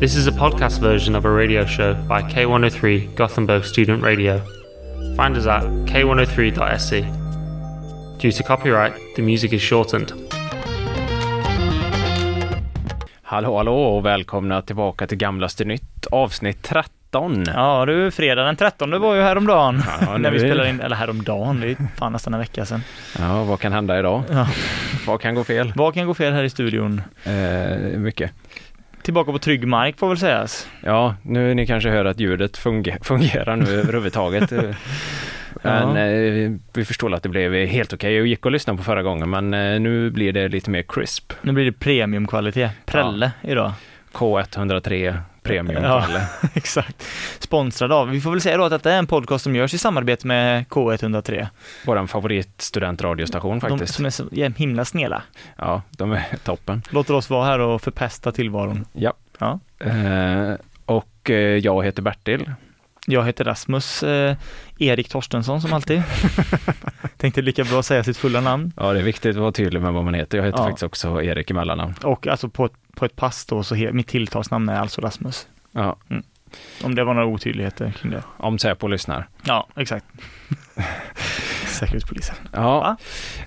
This is a podcast version of a radio show by K103 Gothenburg Student Radio. Find us at k103.se. Due to copyright, the music is shortened. Hallå hallå och välkomna tillbaka till Gamlaste Nytt avsnitt 13. Ja du, fredag den 13 det var ju häromdagen. Ja, när vi spelade in, eller häromdagen, det är fan nästan en vecka sedan. Ja, vad kan hända idag? Ja. Vad kan gå fel? Vad kan gå fel här i studion? Eh, mycket. Tillbaka på trygg mark får väl sägas. Ja, nu ni kanske hör att ljudet funge- fungerar nu överhuvudtaget. Eh, Men Ja. eh, vi förstår att det blev helt okej och gick att lyssna på förra gången men eh, nu blir det lite mer crisp. Nu blir det premiumkvalitet. Prelle idag. K103 Premium Ja. Exakt. Sponsrad av. Vi får väl säga då att detta är en podcast som görs i samarbete med K103. Vår favorit studentradiostation De faktiskt. som är så himla snälla. Ja, de är toppen. Låter oss vara här och förpesta tillvaron. Ja. Ja. Eh, och eh, jag heter Bertil. Jag heter Rasmus eh, Erik Torstensson som alltid. Tänkte lika bra säga sitt fulla namn. Ja, det är viktigt att vara tydlig med vad man heter. Jag heter Ja. faktiskt också Erik i mellannamn. Och alltså på ett, på ett pass då så he, mitt tilltalsnamn är alltså Rasmus. Ja, Om det var några otydligheter kring det. om Säpo lyssnar. Ja, exakt. Säkerhetspolisen. Ja, Va?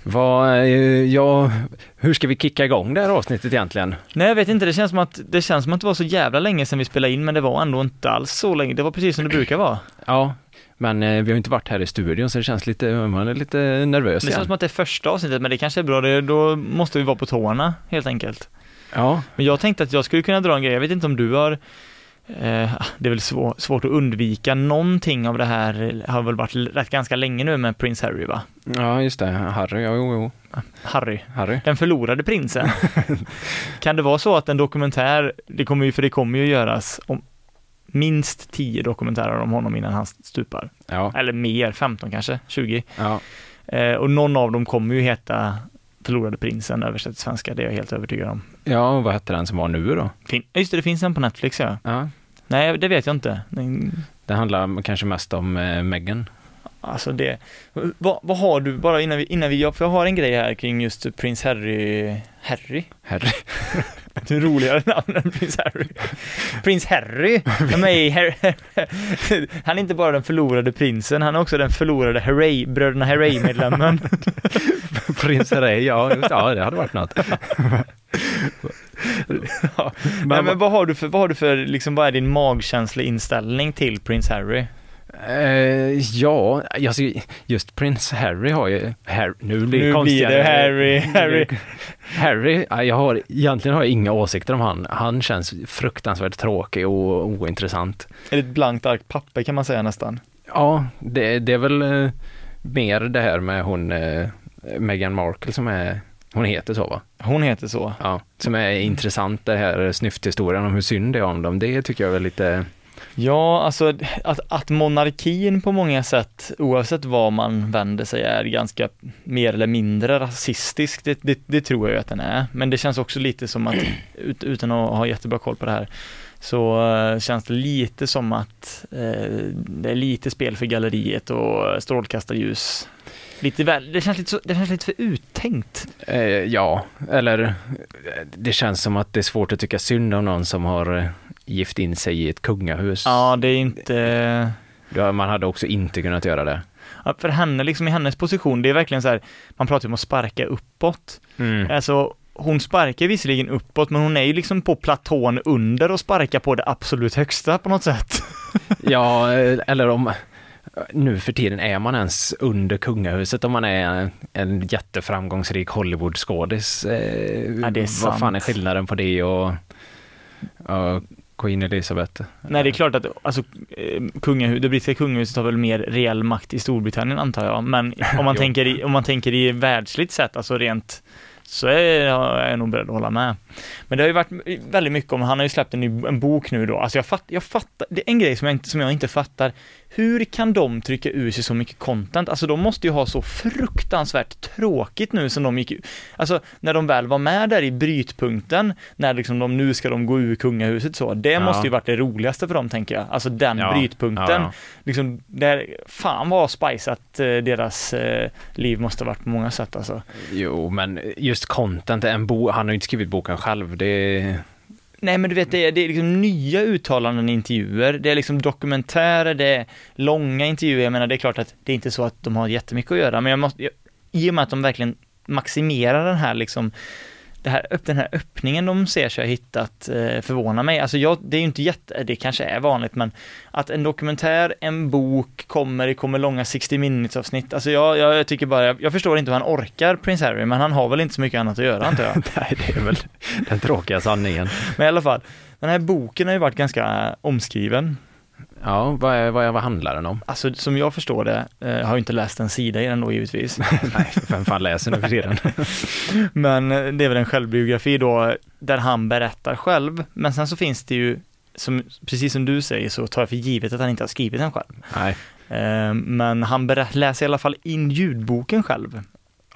vad, eh, ja, hur ska vi kicka igång det här avsnittet egentligen? Nej, jag vet inte. Det känns som att det känns som att det var så jävla länge sedan vi spelade in, men det var ändå inte alls så länge. Det var precis som det brukar vara. Ja, men eh, vi har inte varit här i studion så det känns lite, man är lite nervös Det igen. känns som att det är första avsnittet, men det kanske är bra. Det, då måste vi vara på tårna, helt enkelt. Ja, Men jag tänkte att jag skulle kunna dra en grej. Jag vet inte om du har det är väl svår, svårt att undvika någonting av det här, har väl varit rätt ganska länge nu med Prince Harry va? ja just det, Harry, ja, jo, jo, Harry. Harry. Den förlorade prinsen. kan det vara så att en dokumentär, det kommer ju, för det kommer ju göras om minst 10 dokumentärer om honom innan han stupar. Ja, Eller mer, 15 kanske, 20. ja, Eh, och någon av dem kommer ju heta Förlorade prinsen översatt till svenska, det är jag helt övertygad om. ja, och vad hette den som var nu då? Fin- just det, det finns en på Netflix ja. Ja, Nej, det vet jag inte. Det handlar kanske mest om eh, Meghan. Alltså det, vad, vad har du, bara innan vi, innan vi, för jag har en grej här kring just prins Harry, Harry? Harry. Det är roligare namn än prins Harry. Prins Harry, i Harry, han är inte bara den förlorade prinsen, han är också den förlorade Harry, bröderna Harry-medlemmen. Prins Harry, ja, just, ja, det hade varit något. Ja. Men, Nej, men vad har du för, vad har du för, liksom, vad är din magkänslig inställning till prins Harry? Eh, ja, alltså, just Prince Harry har ju, Harry, nu blir det Nu blir det Harry, Harry. Harry, ja, jag har, egentligen har jag inga åsikter om han. Han känns fruktansvärt tråkig och ointressant. Är det ett blankt ark papper kan man säga nästan? Ja, det, det är väl eh, mer det här med hon eh, Meghan Markle som är, hon heter så va? Hon heter så. Ja, som är intressant det här snyfthistorien om hur synd det är om dem. Det tycker jag är lite, Ja, alltså att, att monarkin på många sätt, oavsett vad man vänder sig, är ganska mer eller mindre rasistisk, det, det, det tror jag ju att den är. Men det känns också lite som att, ut, utan att ha jättebra koll på det här, så eh, känns det lite som att eh, det är lite spel för galleriet och strålkastarljus. Lite väl, det känns lite, så, det känns lite för uttänkt. eh, ja, eller det känns som att det är svårt att tycka synd om någon som har eh, gift in sig i ett kungahus. Ja, det är inte... Man hade också inte kunnat göra det. Ja, för henne, liksom i hennes position, det är verkligen så här, man pratar ju om att sparka uppåt. Mm. Alltså, hon sparkar visserligen uppåt, men hon är ju liksom på platån under och sparkar på det absolut högsta på något sätt. Ja, eh, eller om nu för tiden är man ens under kungahuset om man är en jätteframgångsrik Hollywoodskådis. Eh, Ja, det är Vad sant. fan är skillnaden på det och, och Queen Elizabeth? Nej, det är klart att alltså, eh, kungahus, det brittiska kungahuset har väl mer reell makt i Storbritannien antar jag, men om man, tänker i, om man tänker i världsligt sett, alltså rent så är jag är nog beredd att hålla med. Men det har ju varit väldigt mycket om, han har ju släppt en, ny, en bok nu då, alltså jag, fatt, jag fattar, det är en grej som jag, inte, som jag inte fattar, hur kan de trycka ur sig så mycket content? Alltså de måste ju ha så fruktansvärt tråkigt nu som de gick ut. Alltså när de väl var med där i brytpunkten, när liksom de nu ska de gå ur kungahuset så, det Ja. måste ju varit det roligaste för dem tänker jag. Alltså den Ja, brytpunkten. ja, Liksom, där, fan vad spiceat eh, deras eh, liv måste ha varit på många sätt alltså. Jo, men just content, en bo, han har ju inte skrivit boken själv. Det, Nej men du vet, det är, det är liksom nya uttalanden i intervjuer, det är liksom dokumentärer, det är långa intervjuer, jag menar det är klart att det är inte så att de har jättemycket att göra, men jag måste, jag, i och med att de verkligen maximerar den här liksom det här, den här öppningen de ser sig ha hittat eh, förvånar mig. Alltså jag, det är ju inte jätte, det kanske är vanligt, men att en dokumentär, en bok kommer, det kommer långa 60 minutes avsnitt. Alltså jag, jag tycker bara, jag, jag förstår inte hur han orkar Prince Harry, men han har väl inte så mycket annat att göra antar jag. Nej, det är väl den tråkiga sanningen. Men i alla fall, den här boken har ju varit ganska omskriven. Ja, vad, är, vad, är, vad handlar den om? Alltså som jag förstår det, eh, har ju inte läst en sida i den då givetvis. Nej, vem fan läser nu för tiden? Men eh, det är väl en självbiografi då, där han berättar själv. Men sen så finns det ju, som, precis som du säger, så tar jag för givet att han inte har skrivit den själv. Nej. Eh, men han läser i alla fall in ljudboken själv.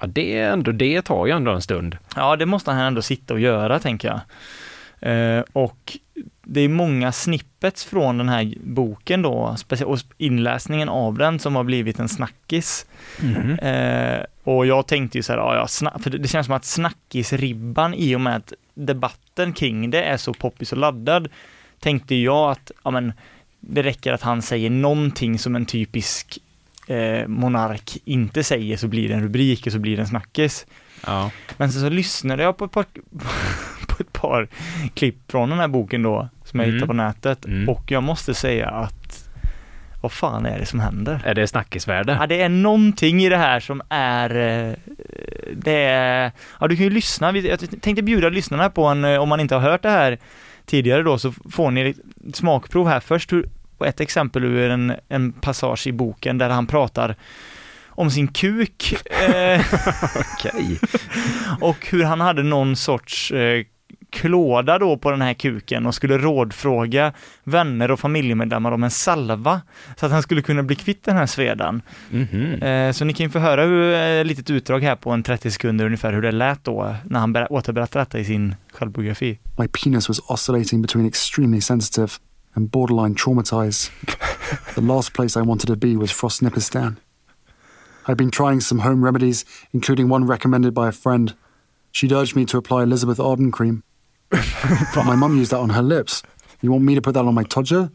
Ja, det, är ändå, det tar ju ändå en stund. Ja, det måste han ändå sitta och göra, tänker jag. Eh, och det är många snippets från den här boken då, och inläsningen av den som har blivit en snackis. Mm. Eh, och jag tänkte ju så här, ja, ja för det känns som att snackisribban i och med att debatten kring det är så poppis och laddad, tänkte jag att, ja men, det räcker att han säger någonting som en typisk eh, monark inte säger så blir det en rubrik och så blir det en snackis. Ja. Men så, så lyssnade jag på ett par på ett par klipp från den här boken då, som jag mm. hittade på nätet. Mm. Och jag måste säga att vad fan är det som händer? Är det snackisvärde? Ja, det är någonting i det här som är, eh, det är, ja du kan ju lyssna, jag tänkte bjuda lyssnarna på en, eh, om man inte har hört det här tidigare då, så får ni ett smakprov här. Först på ett exempel ur en, en passage i boken där han pratar om sin kuk. Eh, Okej. och hur han hade någon sorts eh, klåda då på den här kuken och skulle rådfråga vänner och familjemedlemmar om en salva så att han skulle kunna bli kvitt den här svedan. Mm -hmm. Så ni kan ju få höra hur, ett eh, litet utdrag här på en 30 sekunder ungefär hur det lät då när han återberättar detta i sin självbiografi. My penis was oscillating between extremely sensitive and borderline traumatized. The last place I wanted to be was Frostnipistan. I'd been trying some home remedies, including one recommended by a friend. She'd urged me to apply Elizabeth Arden cream. but my mum used that on her lips. You want me to put that on my todger?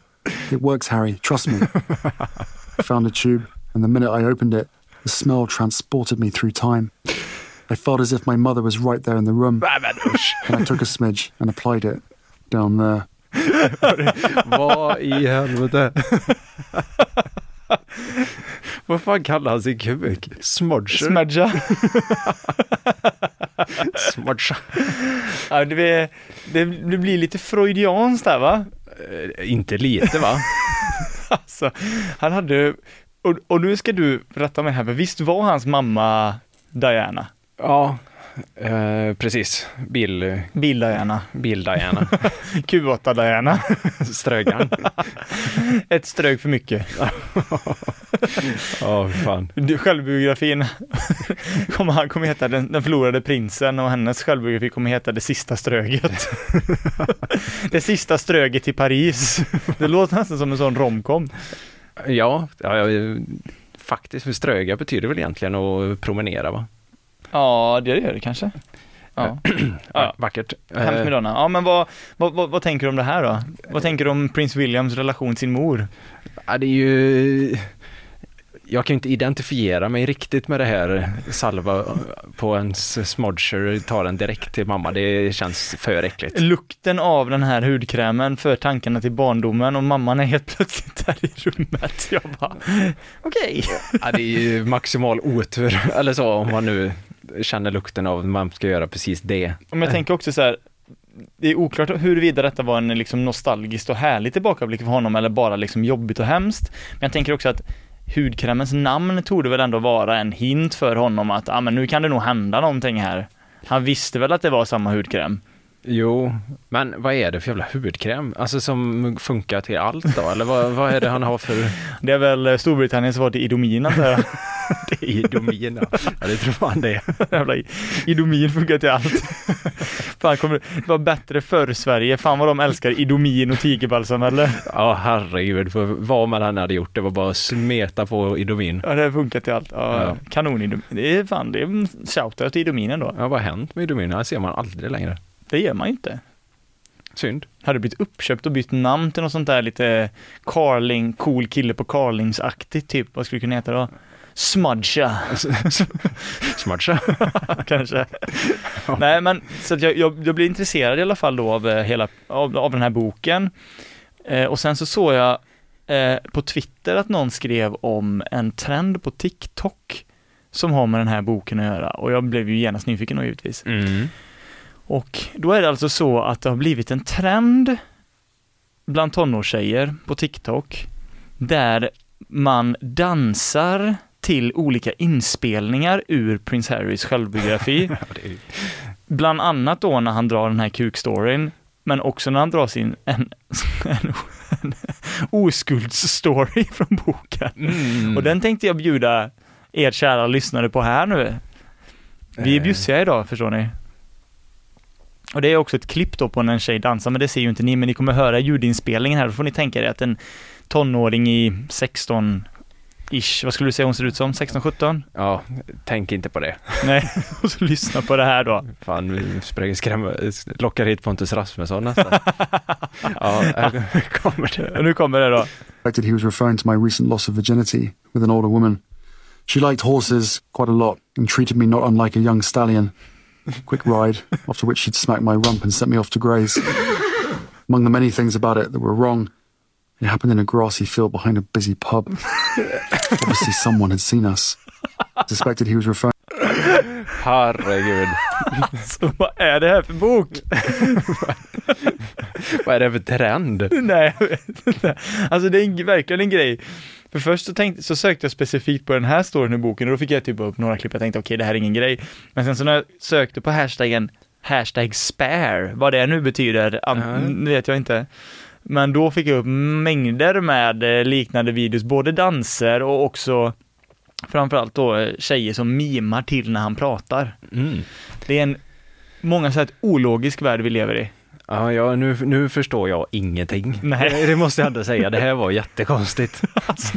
It works, Harry. Trust me. I found a tube, and the minute I opened it, the smell transported me through time. I felt as if my mother was right there in the room. and I took a smidge and applied it down there. Vad i helvete? Vad fan kallar han sin kuk? Smudger? Smudja. Smudja. Ja, det, det, det blir lite freudianskt där va? Uh, inte lite va? alltså, han hade, och, och nu ska du rätta mig här, för visst var hans mamma Diana? Ja, Eh, precis. Bill... Bill Diana. Bill Diana. Q8 Diana. Strögan. Ett strög för mycket. Ja, oh, fan. Självbiografin kommer, han kommer heta den, den förlorade prinsen och hennes självbiografi kommer heta Det sista ströget. det sista ströget i Paris. Det låter nästan som en sån romcom. Ja, ja, faktiskt, för ströga betyder väl egentligen att promenera va? Ja, det gör det kanske. Ja. ja. Vackert. Hemskt med Donna. Ja, men vad, vad, vad, vad, tänker du om det här då? Vad tänker du om Prince Williams relation till sin mor? Ja, det är ju jag kan inte identifiera mig riktigt med det här salva på ens smodger, ta den direkt till mamma. Det känns för äckligt. Lukten av den här hudkrämen för tankarna till barndomen och mamman är helt plötsligt där i rummet. Jag bara, okej. Okay. Ja, det är ju maximal otur, eller så, om man nu känner lukten av att man ska göra precis det. Men jag tänker också så här, det är oklart huruvida detta var en liksom nostalgisk och härlig tillbakablick för honom eller bara liksom jobbigt och hemskt. Men jag tänker också att hudkrämens namn torde väl ändå vara en hint för honom att, ja ah, men nu kan det nog hända någonting här. Han visste väl att det var samma hudkräm? Jo, men vad är det för jävla hudkräm? Alltså som funkar till allt då? Eller vad, vad är det han har för? Det är väl Storbritanniens svar till Idomin antar jag. det är Idomin ja. det tror man det Jävla Idomin funkar till allt. Fan, kommer det var bättre förr Sverige. Fan vad de älskar Idomin och tigerbalsam eller? Ja herregud, för vad man än hade gjort, det var bara att smeta på Idomin. Ja, det funkar till allt. Ja, ja. Kanon Idomin. Det är fan, det är shoutout till Idomin ändå. Ja, vad har hänt med Idomin? Det ser man aldrig längre. Det gör man ju inte. synd. Hade blivit uppköpt och bytt namn till något sånt där lite Carling, cool kille på Carlings-aktigt typ. Vad skulle det kunna heta då? Smudja Smartsa. kanske. Nej men så jag, jag, jag blev intresserad i alla fall då av eh, hela, av, av den här boken. Eh, och sen så såg jag eh, på Twitter att någon skrev om en trend på TikTok som har med den här boken att göra och jag blev ju genast nyfiken då givetvis. Mm. Och då är det alltså så att det har blivit en trend bland tonårstjejer på TikTok där man dansar till olika inspelningar ur Prince Harrys självbiografi. Bland annat då när han drar den här kukstoryn, men också när han drar sin en, en, en oskuldsstory från boken. Mm. Och den tänkte jag bjuda er kära lyssnare på här nu. Vi är Eh. bjussiga idag, förstår ni. Och det är också ett klipp då på när en tjej dansar, men det ser ju inte ni, men ni kommer höra ljudinspelningen här, då får ni tänka er att en tonåring i 16 ish, vad skulle du säga hon ser ut som? 16-17? Ja, tänk inte på det. Nej, och så lyssna på det här då. Fan, vi skrämma, lockar hit Pontus Rasmusson nästan. ja, här kommer det. Nu kommer det då. he was referring to my recent loss of virginity with an older woman. She liked horses quite a lot and treated me not unlike a young stallion. Quick ride, after which she'd smack my rump and sent me off to graze. Among the many things about it that were wrong, it happened in a grassy field behind a busy pub. Obviously, someone had seen us. Suspected he was referring Herregud. Så vad är det här för bok? Vad är det för trend? Nej, jag vet inte. Alltså det är verkligen en grej. För först så, tänkte, så sökte jag specifikt på den här storyn i boken och då fick jag typ upp några klipp. Jag tänkte okej, det här är ingen grej. Men sen så när jag sökte på hashtaggen hashtag spare, vad det nu betyder, Ja. vet jag inte. Men då fick jag upp mängder med eh, liknande videos, både danser och också framförallt då eh, tjejer som mimar till när han pratar. Mm. Det är en, många sätt ologisk värld vi lever i. Ja, ja nu, nu förstår jag ingenting. Nej. Det, måste jag ändå säga, det här var jättekonstigt.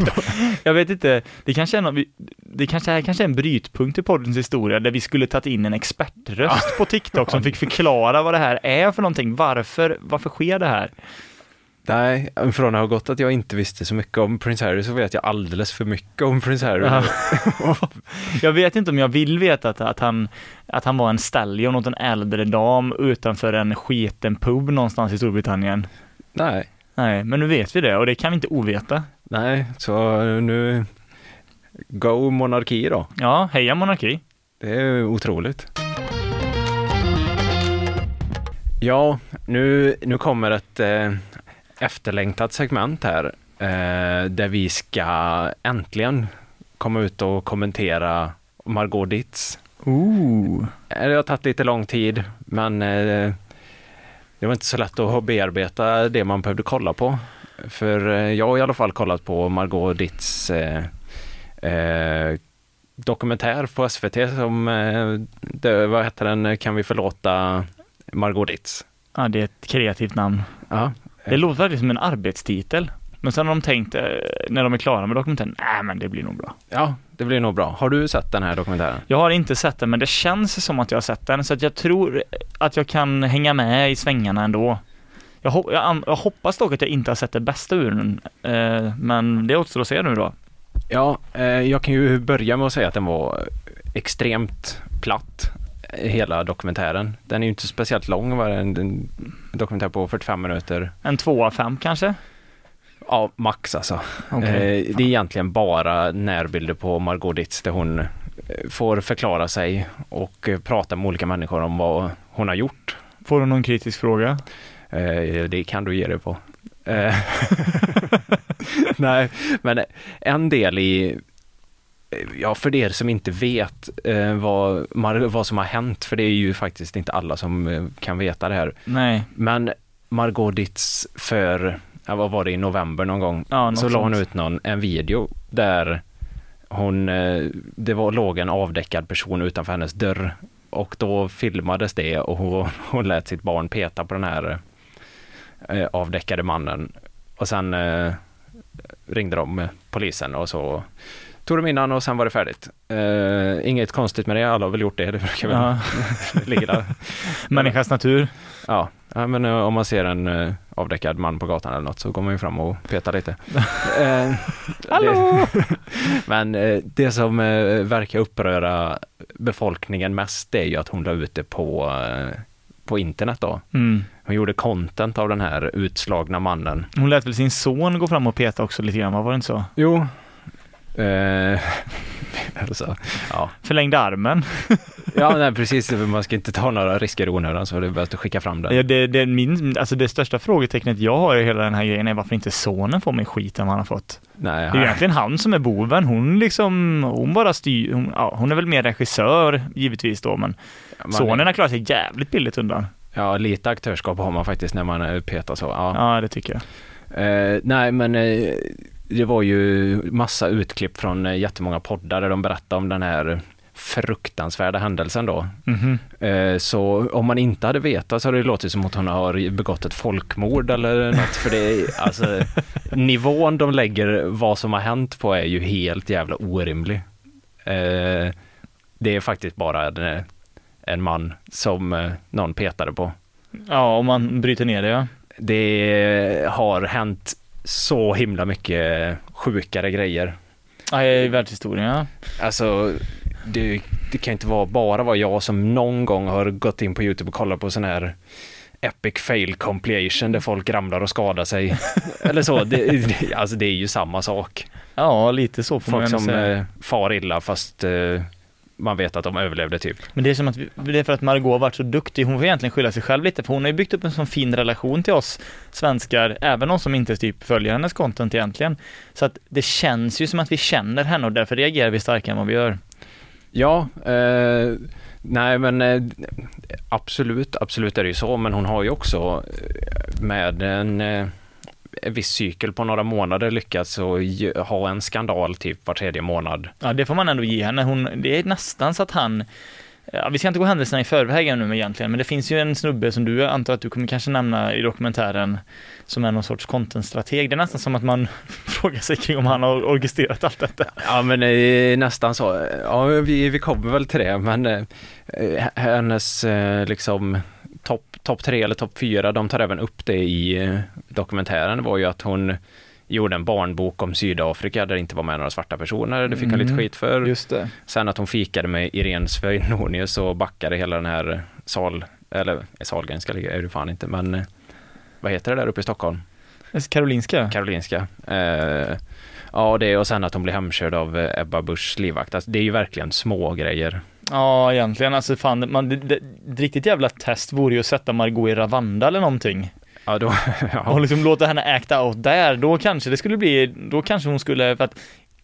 Jag vet inte, det kanske är, något, vi- det kanske är kanske är en brytpunkt i poddens historia där vi skulle tagit in en expertröst på TikTok som fick förklara vad det här är för någonting. Varför, varför sker det här? Nej, från att ha gått att jag inte visste så mycket om Prince Harry så vet jag alldeles för mycket om Prince Harry. Ja. Jag vet inte om jag vill veta att, att, han, att han var en stallion åt en äldre dam utanför en sketen pub någonstans i Storbritannien. Nej, Nej, men nu vet vi det och det kan vi inte oveta. nej, så nu... Go monarki då. Ja, heja monarki. Det är otroligt. Ja, nu, nu kommer ett eh, efterlängtat segment här eh, där vi ska äntligen komma ut och kommentera Margot Ditz. Ooh. Eh, Det har tagit lite lång tid, men eh, det var inte så lätt att bearbeta det man behövde kolla på. För eh, jag har i alla fall kollat på Margot Ditz eh, eh, dokumentär på SVT som, eh, det, vad heter den, Kan vi förlåta Margot Ditz? Ja, det är ett kreativt namn. Ja, Det låter verkligen som en arbetstitel. Men sen har de tänkt, eh, när de är klara med dokumentären, nej men det blir nog bra. ja, det blir nog bra. Har du sett den här dokumentären? Jag har inte sett den, men det känns som att jag har sett den, så att jag tror att jag kan hänga med i svängarna ändå. Jag, hop- jag, jag hoppas dock att jag inte har sett det bästa ur den, eh, men det återstår att se nu då. Ja, eh, jag kan ju börja med att säga att den var extremt platt, eh, hela dokumentären. Den är ju inte speciellt lång, var en, en dokumentär på 45 minuter. En två av fem kanske? Ja, max alltså. Okej. Eh, det är egentligen bara närbilder på Margot Ditz där hon eh, får förklara sig och eh, prata med olika människor om vad hon har gjort. Får du någon kritisk fråga? Eh, det kan du ge dig på. Eh, Nej, men en del i Ja, för er som inte vet eh, vad, vad som har hänt, för det är ju faktiskt inte alla som eh, kan veta det här. Nej, Men Margot Ditz för, ja, vad var det, i november någon gång, ja, så la hon ut någon, en video där hon, eh, det var, låg en avdäckad person utanför hennes dörr och då filmades det och hon, hon lät sitt barn peta på den här eh, avdäckade mannen. Och sen eh, ringde de polisen och så tog dem innan och sen var det färdigt. Uh, inget konstigt med det, alla har väl gjort det, det brukar väl Ja. ligga där. Människans natur. Ja, ja men uh, om man ser en uh, avdäckad man på gatan eller något så går man ju fram och petar lite. Hallå! Det, men det som verkar uppröra befolkningen mest det är ju att hon la ut det på, på internet då. Mm. Hon gjorde content av den här utslagna mannen. Hon lät väl sin son gå fram och peta också lite grann, var det inte så? Jo. Eh, alltså, ja. Förlängde armen. ja, nej, precis. Man ska inte ta några risker i onödan så det är bäst att skicka fram den. Ja, det, det, min, alltså det största frågetecknet jag har i hela den här grejen är varför inte sonen får mer skit än vad han har fått. Nej, Det är ju egentligen han som är boven. Hon liksom, hon bara styr, hon, ja, hon är väl mer regissör givetvis då, men man, sonen har klarat sig jävligt billigt undan. Ja, lite aktörskap har man faktiskt när man petar så. Ja, Ja, det tycker jag. Eh, nej, men eh, det var ju massa utklipp från eh, jättemånga poddar där de berättade om den här fruktansvärda händelsen då. Mhm. Eh, så om man inte hade vetat så hade det låtit som att hon har begått ett folkmord eller något. För det är, alltså, nivån de lägger vad som har hänt på är ju helt jävla orimlig. Eh, det är faktiskt bara en, man som någon petade på. Ja, om man bryter ner det ja. Det har hänt så himla mycket sjukare grejer. Ja, i världshistorien ja. Alltså, det, det kan inte vara bara vara jag som någon gång har gått in på Youtube och kollat på sån här Epic fail compilation där folk ramlar och skadar sig. Eller så, det, alltså det är ju samma sak. Ja, lite så får man Folk ändå som säga. eh, far illa fast eh, man vet att de överlevde typ. Men det är som att, vi, det är för att Margot har varit så duktig, hon får egentligen skylla sig själv lite, för hon har ju byggt upp en sån fin relation till oss svenskar, även de som inte typ följer hennes content egentligen. Så att det känns ju som att vi känner henne och därför reagerar vi starkare än vad vi gör. Ja, eh, nej men eh, absolut, absolut är det ju så, men hon har ju också eh, med en, eh, en viss cykel på några månader lyckats ge- ha en skandal typ var tredje månad. Ja, det får man ändå ge henne. Hon, det är nästan så att han Ja, vi ska inte gå händelserna i förväg här nu med egentligen, men det finns ju en snubbe som du antar att du kommer kanske nämna i dokumentären som är någon sorts contentstrateg. Det är nästan som att man frågar sig kring om han har orkestrerat allt detta. Ja men nästan så. Ja, vi, vi kommer väl till det, men eh, hennes eh, liksom topp top tre eller topp fyra, de tar även upp det i eh, dokumentären, var ju att hon gjorde en barnbok om Sydafrika där det inte var med några svarta personer. Det fick hon lite Mm. skit för. Just det. Sen att hon fikade med Irene Svenonius och backade hela den här sal, eller eh, Sahlgren ska ligga, är det fan inte, men eh, vad heter det där uppe i Stockholm? Karolinska? Karolinska. Eh, ja, det och sen att hon blir hemkörd av Ebba Buschs livvakt. Alltså, det är ju verkligen små grejer. Ja, egentligen. Alltså fan, man, det, det, ett riktigt jävla test vore ju att sätta Margot i Ravanda eller någonting. Ja, då, Och ja. liksom låta henne acta out där. Då kanske det skulle bli, då kanske hon skulle, för att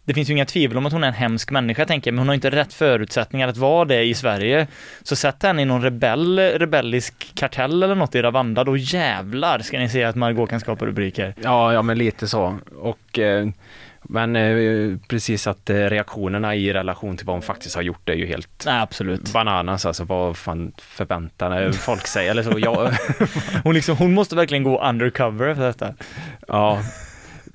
det finns ju inga tvivel om att hon är en hemsk människa tänker jag, men hon har inte rätt förutsättningar att vara det i Sverige. Så sätt henne i någon rebell, rebellisk kartell eller något i Ravanda, då jävlar ska ni se att Margot kan skapa rubriker. ja, ja, men lite så. Och, eh, men eh, precis att eh, reaktionerna i relation till vad hon faktiskt har gjort är ju helt Nej, absolut. bananas. Alltså vad fan förväntar folk sig? Eller så, jag, Hon liksom, hon måste verkligen gå undercover för detta. Ja,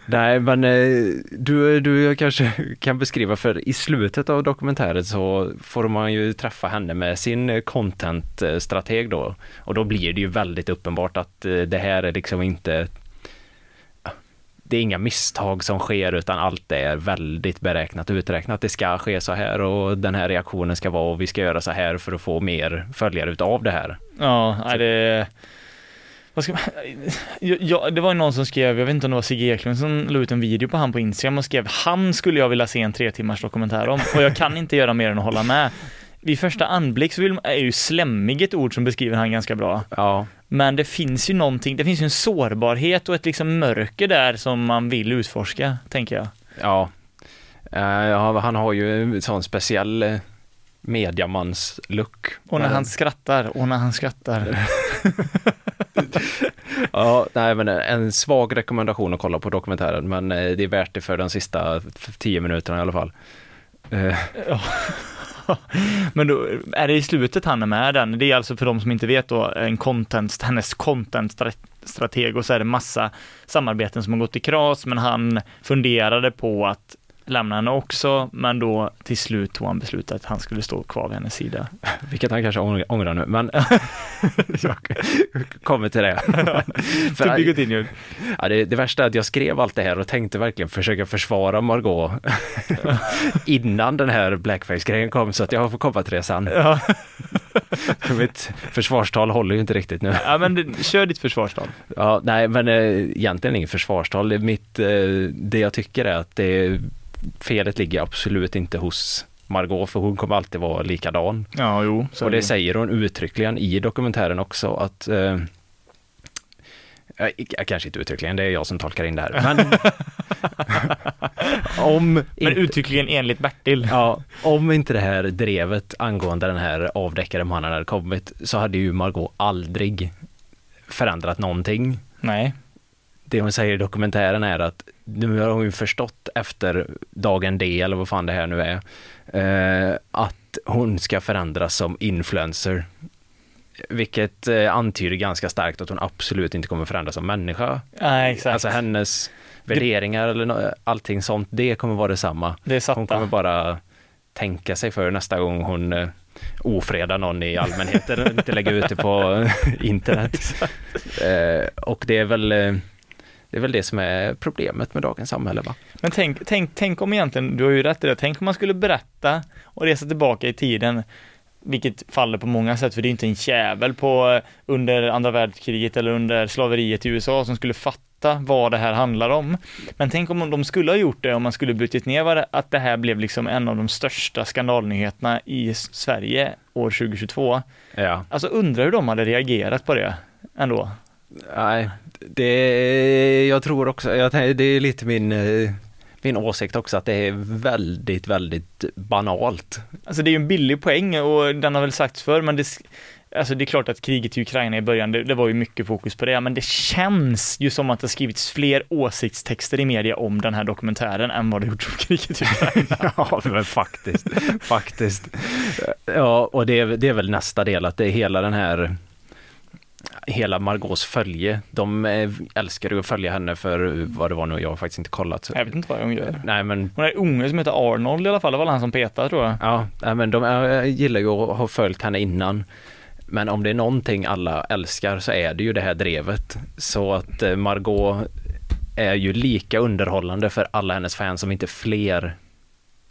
nej men eh, du, du kanske kan beskriva för i slutet av dokumentären så får man ju träffa henne med sin content-strateg då och då blir det ju väldigt uppenbart att eh, det här är liksom inte det är inga misstag som sker utan allt är väldigt beräknat och uträknat. Det ska ske så här och den här reaktionen ska vara och vi ska göra så här för att få mer följare utav det här. Ja, nej, det... Vad ska man... ja, det var någon som skrev, jag vet inte om det var Sigge Eklund som la ut en video på han på Instagram och skrev han skulle jag vilja se en tre timmars dokumentär om och jag kan inte göra mer än att hålla med. Vid första anblick så vill man, är ju slemmig ett ord som beskriver han ganska bra. Ja, Men det finns ju någonting, det finns ju en sårbarhet och ett liksom mörker där som man vill utforska, tänker jag. Ja. Eh, ja, han har ju en sån speciell eh, mediamans-look. Och när han skrattar, och när han skrattar. Ja, nej men en svag rekommendation att kolla på dokumentären, men eh, det är värt det för de sista tio minuterna i alla fall. Eh, Men då är det i slutet han är med den. Det är alltså för de som inte vet då en content, hennes content-strateg och så är det massa samarbeten som har gått i kras men han funderade på att lämna henne också, men då till slut tog han beslutet att han skulle stå kvar vid hennes sida. Vilket han kanske ång- ångrar nu, men kommer till det. För- To be continued. Ja, det, det värsta är att jag skrev allt det här och tänkte verkligen försöka försvara Margot innan den här blackface-grejen kom, så att jag får komma till det sen. Ja. Mitt försvarstal håller ju inte riktigt nu. ja, men det, kör ditt försvarstal. Ja, nej, men eh, egentligen inget försvarstal. Är mitt, eh, det jag tycker är att det, felet ligger absolut inte hos Margot, för hon kommer alltid vara likadan. Ja, jo. Och det säger hon uttryckligen i dokumentären också att eh, kanske inte uttryckligen, det är jag som tolkar in det här. Men om, Men inte, uttryckligen enligt Bertil. ja, om inte det här drevet angående den här avdäckade mannen hade kommit så hade ju Margot aldrig förändrat någonting. Nej. Det hon säger i dokumentären är att nu har hon ju förstått efter dagen D eller vad fan det här nu är, eh, att hon ska förändras som influencer. Vilket eh, antyder ganska starkt att hon absolut inte kommer förändras som människa. Nej, exakt. Alltså hennes värderingar eller allting sånt, det kommer vara detsamma. det är Hon kommer bara tänka sig för nästa gång hon eh, ofredar någon i allmänheten och inte lägger ut det på internet. Eh, och det är väl eh, det är väl det som är problemet med dagens samhälle va? Men tänk, tänk, tänk om egentligen, du har ju rätt i det, tänk om man skulle berätta och resa tillbaka i tiden, vilket faller på många sätt, för det är inte en jävel på under andra världskriget eller under slaveriet i USA som skulle fatta vad det här handlar om. Men tänk om de skulle ha gjort det, om man skulle brutit ner vad det, att det här blev liksom en av de största skandalnyheterna i Sverige år 2022. Ja. Alltså undrar hur de hade reagerat på det ändå. Nej, det, jag tror också, jag, det är lite min, eh, min åsikt också att det är väldigt, väldigt banalt. Alltså det är ju en billig poäng och den har väl sagts förr, men det, alltså det är klart att kriget i Ukraina i början, det, det var ju mycket fokus på det, men det känns ju som att det skrivits fler åsiktstexter i media om den här dokumentären än vad det gjorts om kriget i Ukraina. Ja, men faktiskt, faktiskt. Ja, och det är, det är väl nästa del, att det är hela den här Hela Margaux följe, de eh, älskar ju att följa henne för vad det var nu, jag har faktiskt inte kollat. Så. Jag vet inte vad hon gör. Nej men Hon är unge som heter Arnold i alla fall, det var han som petade tror jag. Ja, men de jag gillar ju att ha följt henne innan. Men om det är någonting alla älskar så är det ju det här drevet. Så att eh, Margot är ju lika underhållande för alla hennes fans som inte fler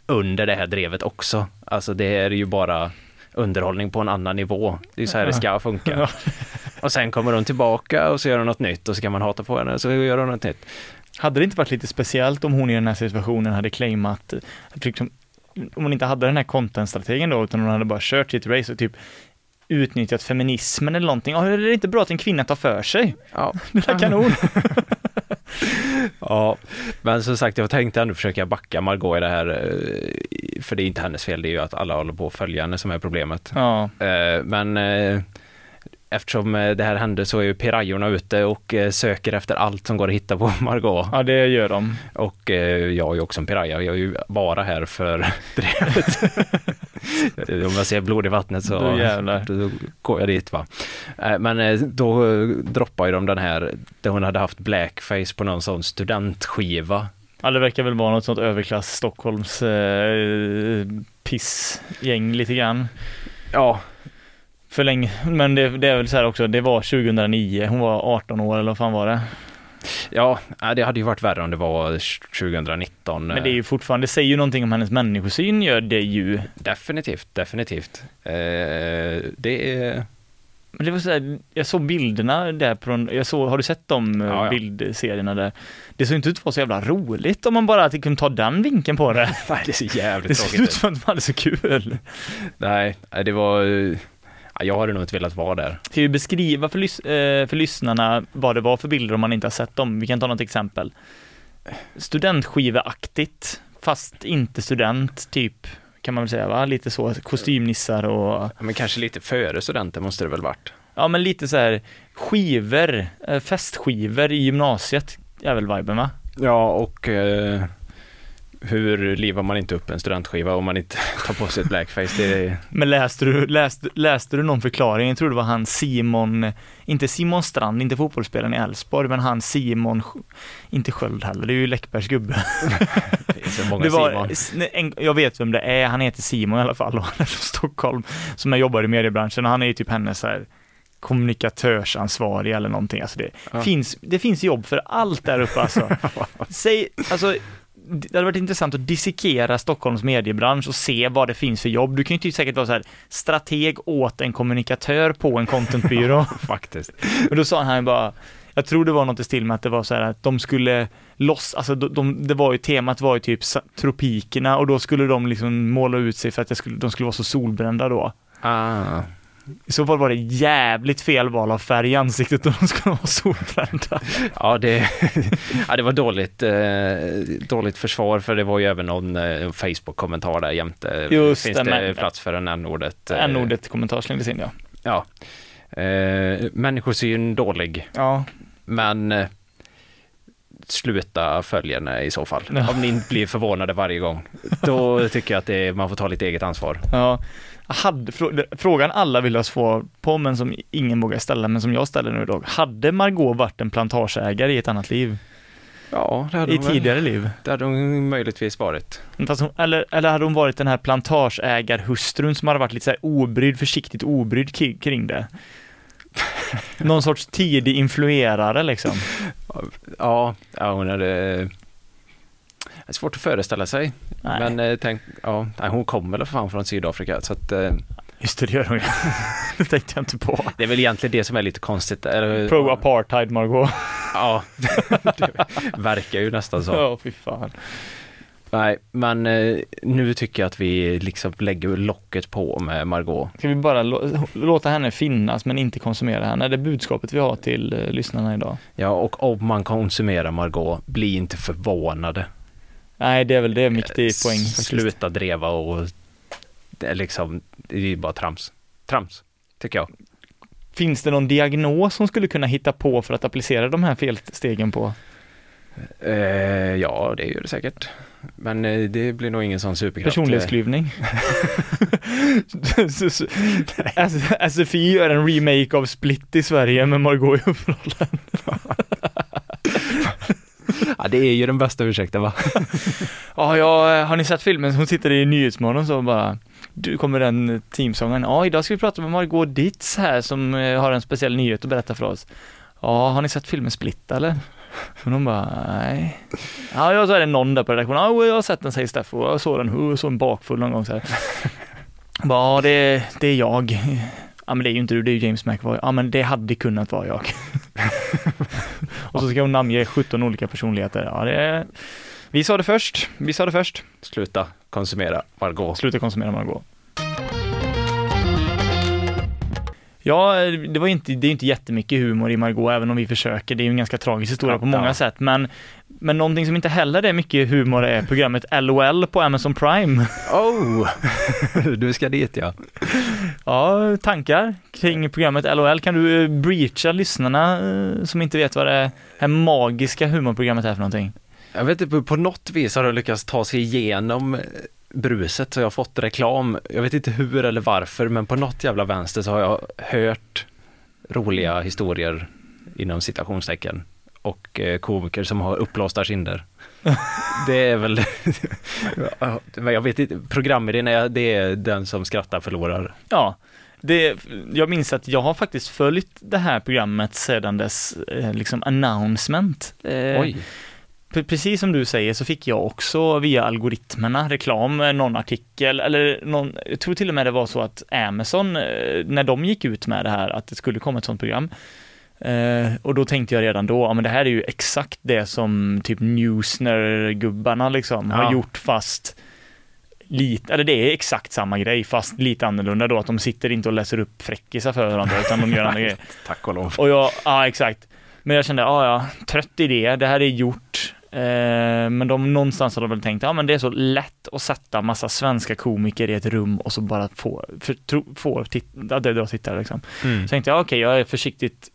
under det här drevet också. Alltså det är ju bara underhållning på en annan nivå. Det är ju så här det ska funka. Och sen kommer hon tillbaka och så gör hon något nytt och så kan man hata på henne och så gör hon något nytt. Hade det inte varit lite speciellt om hon i den här situationen hade claimat, att liksom, om hon inte hade den här content-strategin då, utan hon hade bara kört sitt race och typ utnyttjat feminismen eller någonting. Ja, är det inte bra att en kvinna tar för sig? Ja, Det är kanon. Ja, men som sagt jag tänkte ändå försöka backa Margot i det här, eh, för det är inte hennes fel, det är ju att alla håller på att följa henne som är problemet. Ja, Eh, Men eh, eftersom eh, det här hände så är ju pirajorna ute och eh, söker efter allt som går att hitta på Margot. ja det gör de. Och eh, jag är ju också en piraya, jag är ju bara här för drevet. Om jag ser blod i vattnet så Då då går jag dit va. Men då droppar ju de den här, där hon hade haft blackface på någon sån studentskiva. Ja, det verkar väl vara något sånt överklass Stockholms eh, pissgäng lite grann. Ja, För länge, men det, det är väl så här också, det var 2009, hon var 18 år eller vad fan var det? ja, nej, det hade ju varit värre om det var 2019. Men det är ju fortfarande, det säger ju någonting om hennes människosyn gör det ju. Definitivt, definitivt. Eh, det är... Men det var så här, jag såg bilderna där på den, jag såg, har du sett de eh, Ja, ja. bildserierna där? Det såg inte ut att vara så jävla roligt om man bara kunde ta den vinkeln på det. Nej, det är så jävligt Det såg ut tråkigt. som att de hade så kul. Nej, det var... ja, Jag hade nog inte velat vara där. Ska vi beskriva för, lys- eh, för lyssnarna vad det var för bilder om man inte har sett dem? Vi kan ta något exempel. Studentskiveaktigt, fast inte student, typ, kan man väl säga va? Lite så, kostymnissar och, Ja, Men kanske lite före studenten måste det väl varit. ja men lite så här skivor, eh, festskivor i gymnasiet är väl viben va? Ja, och eh, hur livar man inte upp en studentskiva om man inte tar på sig ett blackface? Det är... Men läste du, läste, läste du någon förklaring? Jag tror det var han Simon, inte Simon Strand, inte fotbollsspelaren i Elfsborg, men han Simon, inte Sköld heller, det är ju Läckbergs gubbe. Det är så många Det var, Simon. en, jag vet vem det är, han heter Simon i alla fall och han är från Stockholm, som jag jobbar i mediebranschen och han är ju typ hennes så här kommunikatörsansvarig eller någonting. Alltså det, Ja. finns, det finns jobb för allt där uppe alltså. Säg, alltså det hade varit intressant att dissekera Stockholms mediebransch och se vad det finns för jobb. Du kan ju typ säkert vara så här strateg åt en kommunikatör på en contentbyrå. Faktiskt. Men då sa han bara, jag tror det var något i stil med att det var så här att de skulle loss, alltså de, de, det var ju temat var ju typ tropikerna och då skulle de liksom måla ut sig för att skulle, de skulle vara så solbrända då. Ah. I så fall var det jävligt fel val av färg i ansiktet och de skulle vara solbrända. Ja, det, ja, det var dåligt, eh, dåligt försvar för det var ju även någon eh, Facebook-kommentar där jämte. Just Finns det, men- plats för en n-ordet? eh, N-ordet kommentar slängdes in ja. Ja. Eh, människosyn dålig, Ja, men sluta följa henne i så fall. Ja. Om ni inte blir förvånade varje gång. Då tycker jag att det, man får ta lite eget ansvar. ja. Hade, frå- frågan alla vill ha svar på, men som ingen vågar ställa, men som jag ställer nu idag. Hade Margot varit en plantageägare i ett annat liv? Ja, det hade I hon väl- tidigare liv? Det hade hon möjligtvis varit. Hon, eller, eller hade hon varit den här plantageägarhustrun som hade varit lite så här obrydd, försiktigt obrydd kring det? Någon sorts tidig influerare liksom. Ja, ja hon hade... Det är svårt att föreställa sig. Nej, Men eh, tänk, ja, nej, hon kommer väl för fan från Sydafrika så att eh, just det, det gör hon ju. det tänkte jag inte på. det är väl egentligen det som är lite konstigt. Eller, Pro-apartheid Margot. Ja, det verkar ju nästan så. Ja, fy fan. Nej, men eh, nu tycker jag att vi liksom lägger locket på med Margot. Ska vi bara lå- låta henne finnas men inte konsumera henne? Det är budskapet vi har till eh, lyssnarna idag. Ja, och om man konsumerar Margot, bli inte förvånade. Nej, det är väl det viktig Eh, poäng faktiskt. Sluta dreva och det är liksom, det är ju bara trams. Trams, tycker jag. Finns det någon diagnos som skulle kunna hitta på för att applicera de här felstegen på? Eh, ja, det gör det säkert. Men eh, det blir nog ingen sån superkraft. Personlighetsklyvning. S- SFI gör en remake av Split i Sverige med Margot i huvudrollen. Ja, det är ju den bästa ursäkten va? Ja, ja, har ni sett filmen? Hon sitter i Nyhetsmorgon så bara du kommer den teamsången. Ja, idag ska vi prata med Margot Ditz här som eh, har en speciell nyhet att berätta för oss. Ja, har ni sett filmen Split eller? Men hon bara, nej. Ja, ja, så är det någon där på redaktionen. Ja, jag har sett den säger Steffo. Jag såg den, jag såg en bakfull någon gång så här. Jag ja, det, det är jag. Ja, men det är ju inte du, det är ju James McAvoy. Ja, men det hade kunnat vara jag. Och så ska hon namnge 17 olika personligheter. Ja, det är... Vi sa det först. Vi sa det först. Sluta konsumera Margot. Sluta konsumera Margot. Ja, det var inte, det är inte jättemycket humor i Margot, även om vi försöker. Det är ju en ganska tragisk historia på Ja. många sätt, men, men någonting som inte heller är mycket humor är programmet LOL på Amazon Prime. Oh! du ska dit ja. Ja, tankar kring programmet LOL. Kan du eh, breacha lyssnarna eh, som inte vet vad det här magiska humorprogrammet är för någonting? Jag vet inte, på något vis har de lyckats ta sig igenom eh, bruset så jag har fått reklam. Jag vet inte hur eller varför men på något jävla vänster så har jag hört roliga historier inom citationstecken och eh, komiker som har uppblåsta kinder. Det är väl, men jag vet inte, programidén är det är den som skrattar förlorar. Ja, det, jag minns att jag har faktiskt följt det här programmet sedan dess eh, liksom announcement. Eh, Oj, Precis som du säger så fick jag också via algoritmerna reklam, eh, någon artikel eller någon, jag tror till och med det var så att Amazon, eh, när de gick ut med det här, att det skulle komma ett sånt program, eh, och då tänkte jag redan då, ja men det här är ju exakt det som typ Newsner-gubbarna liksom Ja. har gjort fast lite, eller det är exakt samma grej fast lite annorlunda då, att de sitter inte och läser upp fräckisar för varandra utan de gör andra grejer. tack och lov. Och jag, ja exakt. Men jag kände, ja ja, trött idé, det här är gjort. Eh, men de, någonstans har de väl tänkt, ja men det är så lätt att sätta massa svenska komiker i ett rum och så bara få, för, tro, få tit, ja, det drar tittare liksom. Mm. Så tänkte jag, okej, jag är försiktigt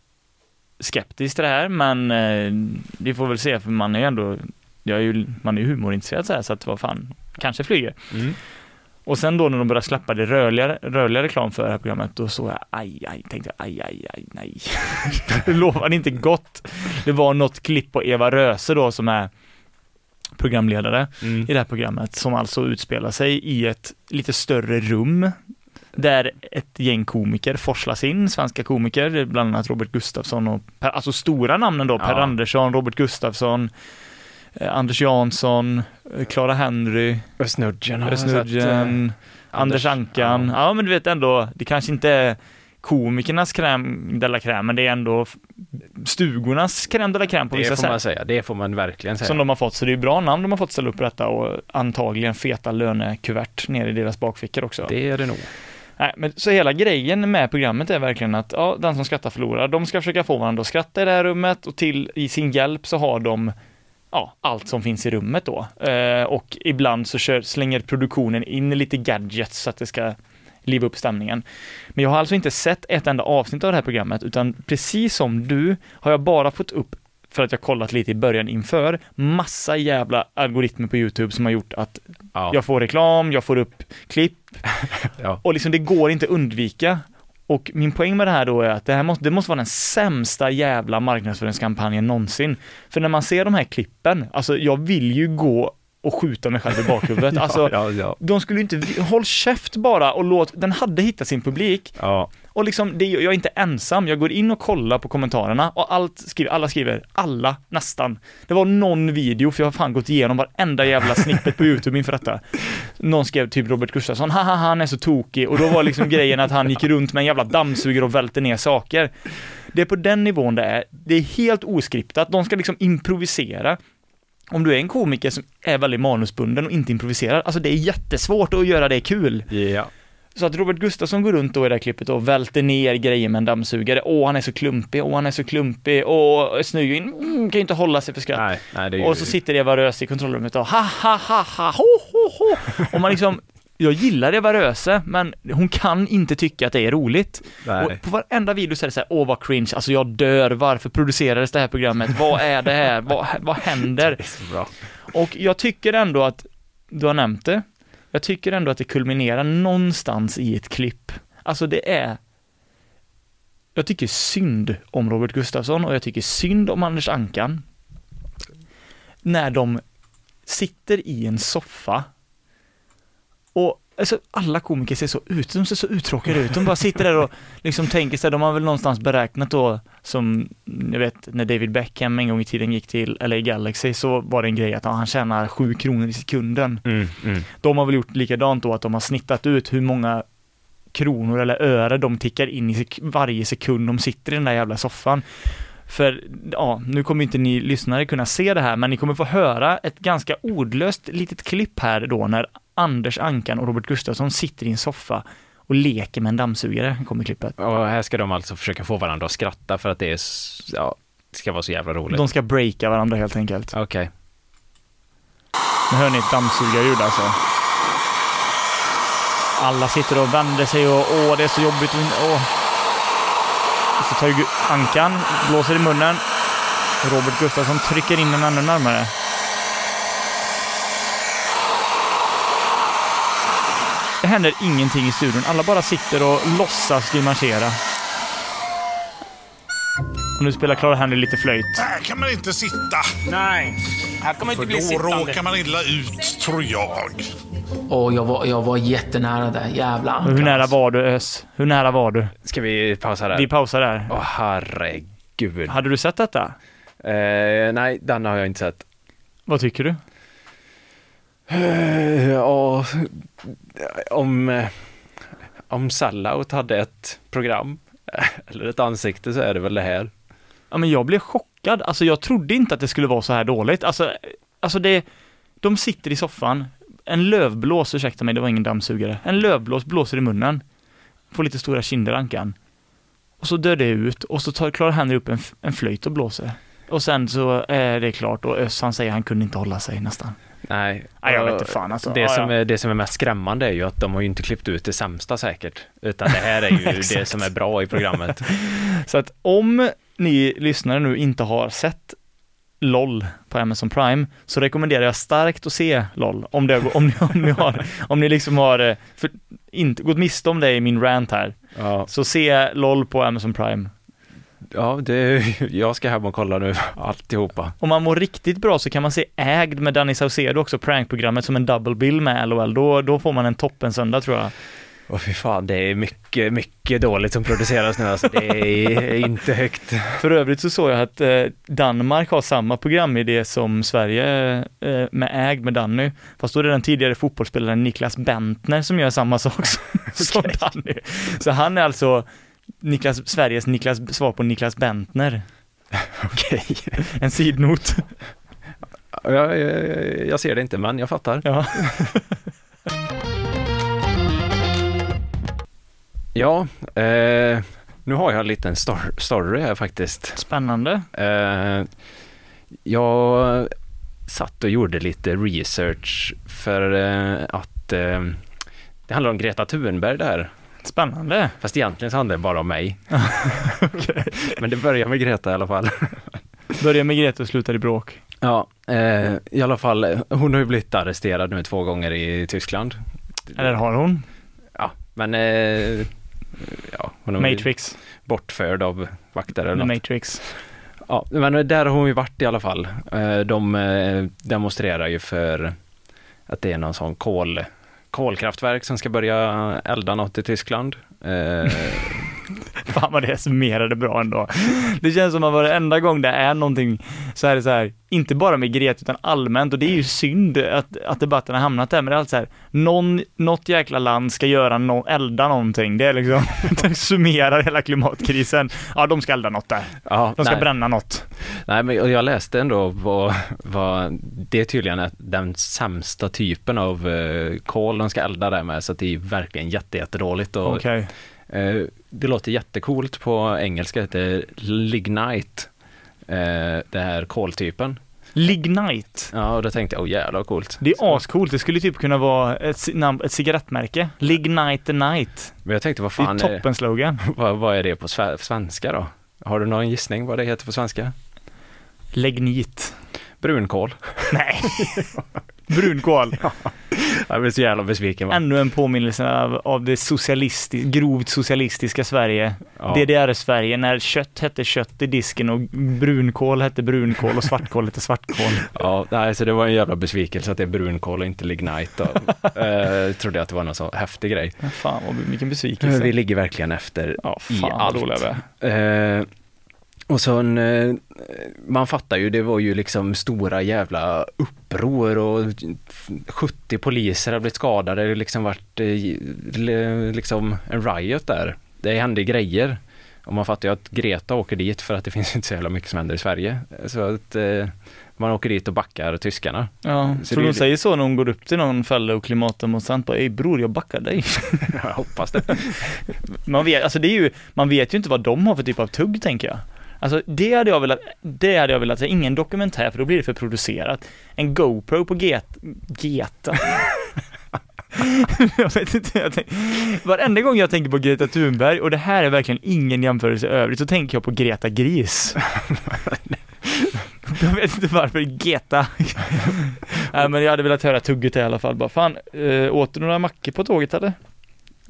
skeptisk till det här, men eh, vi får väl se, för man är ju ändå jag är ju, man är ju humorintresserad så här, så att vad fan, kanske flyger. Mm. Och sen då när de började släppa det rörliga, rörliga reklam för det här programmet, då såg jag aj, aj, tänkte jag aj, aj, aj, nej. det lovade inte gott. Det var något klipp på Eva Röse då som är programledare Mm. i det här programmet som alltså utspelar sig i ett lite större rum där ett gäng komiker forslas in, svenska komiker, bland annat Robert Gustafsson och per, alltså stora namnen då, Per Ja. Andersson, Robert Gustafsson, Anders Jansson, eh, Clara Henry, sett, Snudgen, eh, Anders Ankan. ja. Ja. men du vet ändå, det kanske inte är komikernas crème de la crème, men det är ändå stugornas crème de la crème på Det vissa får sätt. man säga, det får man verkligen säga. Som de har fått, så det är bra namn de har fått ställa upp detta och antagligen feta lönekuvert ner i deras bakfickor också. Det är det nog. Nej, men så hela grejen med programmet är verkligen att ja, den som skrattar förlorar. De ska försöka få varandra att skratta i det här rummet och till i sin hjälp så har de ja, allt som finns i rummet då. Eh, och ibland så kör, slänger produktionen in lite gadgets så att det ska liva upp stämningen. Men jag har alltså inte sett ett enda avsnitt av det här programmet, utan precis som du har jag bara fått upp för att jag kollat lite i början inför, massa jävla algoritmer på YouTube som har gjort att Ja. jag får reklam, jag får upp klipp, Ja. och liksom det går inte undvika. Och min poäng med det här då är att det här måste, det måste vara den sämsta jävla marknadsföringskampanjen någonsin. För när man ser de här klippen, alltså jag vill ju gå och skjuta mig själv i bakhuvudet. Alltså, ja, ja. de skulle ju inte, håll käft bara och låt, den hade hittat sin publik. ja. Och liksom, det, jag är inte ensam, jag går in och kollar på kommentarerna och allt skriver, alla skriver, alla, nästan. Det var någon video, för jag har fan gått igenom varenda jävla snippet på YouTube inför detta. Någon skrev typ Robert Gustafsson, haha han är så tokig och då var liksom grejen att han gick runt med en jävla dammsugare och välte ner saker. Det är på den nivån det är, det är helt oskriptat, de ska liksom improvisera. Om du är en komiker som är väldigt manusbunden och inte improviserar, alltså det är jättesvårt att göra det kul. ja. Så att Robert Gustafsson går runt då i det här klippet och välter ner grejer med en dammsugare. Åh, han är så klumpig, åh, han är så klumpig, åh, Snyggen mm, kan ju inte hålla sig för skratt. Nej, nej, ju... och så sitter Eva Röse i kontrollrummet och ha, ha, ha, ha, ho, ho, ho. Och man liksom, jag gillar Eva Röse, men hon kan inte tycka att det är roligt. Nej. Och på varenda video så är det så här, åh vad cringe, alltså jag dör, varför producerades det här programmet? Vad är det här? Vad, vad händer? Det är så bra. Och jag tycker ändå att, du har nämnt det, jag tycker ändå att det kulminerar någonstans i ett klipp. Alltså det är, jag tycker synd om Robert Gustafsson och jag tycker synd om Anders Ankan. När de sitter i en soffa och alltså, alla komiker ser så ut, de ser så uttråkade ut. De bara sitter där och liksom tänker sig, de har väl någonstans beräknat då, som jag vet när David Beckham en gång i tiden gick till LA Galaxy så var det en grej att ja, han tjänar sju kronor i sekunden. Mm, mm. De har väl gjort likadant då, att de har snittat ut hur många kronor eller öre de tickar in i sek- varje sekund de sitter i den där jävla soffan. För, ja, nu kommer inte ni lyssnare kunna se det här, men ni kommer få höra ett ganska ordlöst litet klipp här då när Anders Ankan och Robert Gustafsson sitter i en soffa och leker med en dammsugare, kommer klippet. Och här ska de alltså försöka få varandra att skratta för att det är, ja, ska vara så jävla roligt. De ska breaka varandra helt enkelt. Okej. Nu hör ni ett dammsugarljud alltså. Alla sitter och vänder sig och åh, det är så jobbigt. och- Åh. Så tar ju Ankan, blåser i munnen. Robert Gustafsson trycker in den ännu närmare. Det händer ingenting i studion. Alla bara sitter och låtsas grimasera. Och nu spelar Clara Henry lite flöjt. Här kan man inte sitta. Nej, här kommer För inte bli då sittande. råkar man illa ut, tror jag. Och jag var, jag var jättenära där. Jävla Och hur nära var du Ös? Hur nära var du? Ska vi pausa där? Vi pausar där. Åh herregud. Hade du sett detta? Eh, nej, den har jag inte sett. Vad tycker du? Eh, Ja, om, eh, om Sellout hade ett program eller ett ansikte så är det väl det här. Ja, men jag blev chockad. Alltså jag trodde inte att det skulle vara så här dåligt. Alltså, alltså det, de sitter i soffan, en lövblås, ursäkta mig, det var ingen dammsugare. En lövblås blåser i munnen. Får lite stora kinder, Ankan. Och så dör det ut och så tar Clara Henry upp en, en flöjt och blåser. Och sen så är det klart och Öss han säger han kunde inte hålla sig nästan. Nej, Nej, jag vet inte fan, alltså. Det, som ja. Är, det som är mest skrämmande är ju att de har ju inte klippt ut det sämsta säkert. Utan det här är ju det som är bra i programmet. Så att om ni lyssnare nu inte har sett LOL på Amazon Prime så rekommenderar jag starkt att se LOL om, det, om, ni, om ni har, om ni liksom har eh, för, inte gått miste om det i min rant här. Ja, Så se LOL på Amazon Prime. ja det, jag ska hem och kolla nu alltihopa. Om man mår riktigt bra så kan man se Ägd med Danny Saucedo också, prankprogrammet som en double bill med LOL. Då, då får man en toppen söndag tror jag. Och fy fan, det är mycket, mycket dåligt som produceras nu alltså. Det är inte högt. För övrigt så såg jag att eh, Danmark har samma programidé som Sverige eh, med Ägd med Danny. Fast då är det den tidigare fotbollsspelaren Niklas Bentner som gör samma sak som, som Danny. Så han är alltså Niklas, Sveriges Niklas, svar på Niklas Bentner. Okej. En sidnot. Jag, jag, jag ser det inte, men jag fattar. Ja. Ja, eh, nu har jag en liten stor- story här faktiskt. Spännande. Eh, jag satt och gjorde lite research för eh, att eh, det handlar om Greta Thunberg där. Spännande. Fast egentligen så handlar det bara om mig. Men det börjar med Greta i alla fall. Börjar med Greta och slutar i bråk. Ja, eh, i alla fall, hon har ju blivit arresterad nu två gånger i Tyskland. Eller har hon? Ja, men eh, ja, hon har Matrix. bortförd av vakter eller något. Matrix. Ja, men där har hon ju varit i alla fall. Eh, De eh, demonstrerar ju för att det är någon sån kol, kolkraftverk som ska börja elda något i Tyskland. Fan vad det summerade bra ändå. Det känns som att varenda gång det är någonting så är det så här, inte bara med Greta utan allmänt och det är ju synd att, att debatten har hamnat där men det är alltid så här, någon, något jäkla land ska göra no, elda någonting. Det är liksom, det summerar hela klimatkrisen. Ja, de ska elda något där. ja, De ska nej, bränna något. nej, men jag läste ändå vad, vad det är tydligen är den sämsta typen av eh, kol de ska elda där med så att det är verkligen jätte, jättedåligt. Och, Okej. Eh, det låter jättecoolt på engelska, det heter lignite, eh, det här koltypen. Lignite. Ja, och då tänkte jag, oh jävlar vad coolt. Det är ascoolt. Det skulle typ kunna vara ett, namn, ett cigarettmärke. Lignite the night. Men jag tänkte, vad Det är fan, toppen slogan. vad, vad är det på sve- svenska då? Har du någon gissning vad det heter på svenska? Lignit. Brunkol. Nej. Brunkol. Jag blir så jävla besviken va? Ännu en påminnelse av, av det socialisti, grovt socialistiska Sverige. Ja. DDR-Sverige när kött hette kött i disken och brunkål hette brunkål och svartkål hette svartkål. Ja, nej, så det var en jävla besvikelse att det är brunkol och inte lignite. Eh, trodde att det var någon så häftig grej. Fan vad, vilken Vi besvikelse. ligger verkligen efter Ja, i fan vad allt. vi. Eh, och sen, eh, man fattar ju, det var ju liksom stora jävla uppror och 70 poliser har blivit skadade. Det har liksom varit eh, liksom en riot där. Det hände grejer. Och man fattar ju att Greta åker dit för att det finns inte så jävla mycket som händer i Sverige. Så att eh, man åker dit och backar tyskarna. Ja, Så är de säger så när hon går upp till någon fälla och klimatdemonstrant bara Ey bror, jag backar dig. Jag hoppas det. Man vet, alltså det är ju, man vet ju inte vad de har för typ av tugg tänker jag. Alltså det hade jag velat, det hade jag velat säga, ingen dokumentär för då blir det för producerat. En GoPro på get, Geta. jag vet inte, jag tänk, varenda gång jag tänker på Greta Thunberg och det här är verkligen ingen jämförelse i övrigt så tänker jag på Greta Gris. jag vet inte varför Geta. Nej men jag hade velat höra tugget i alla fall bara fan, äh, åt du några mackor på tåget eller?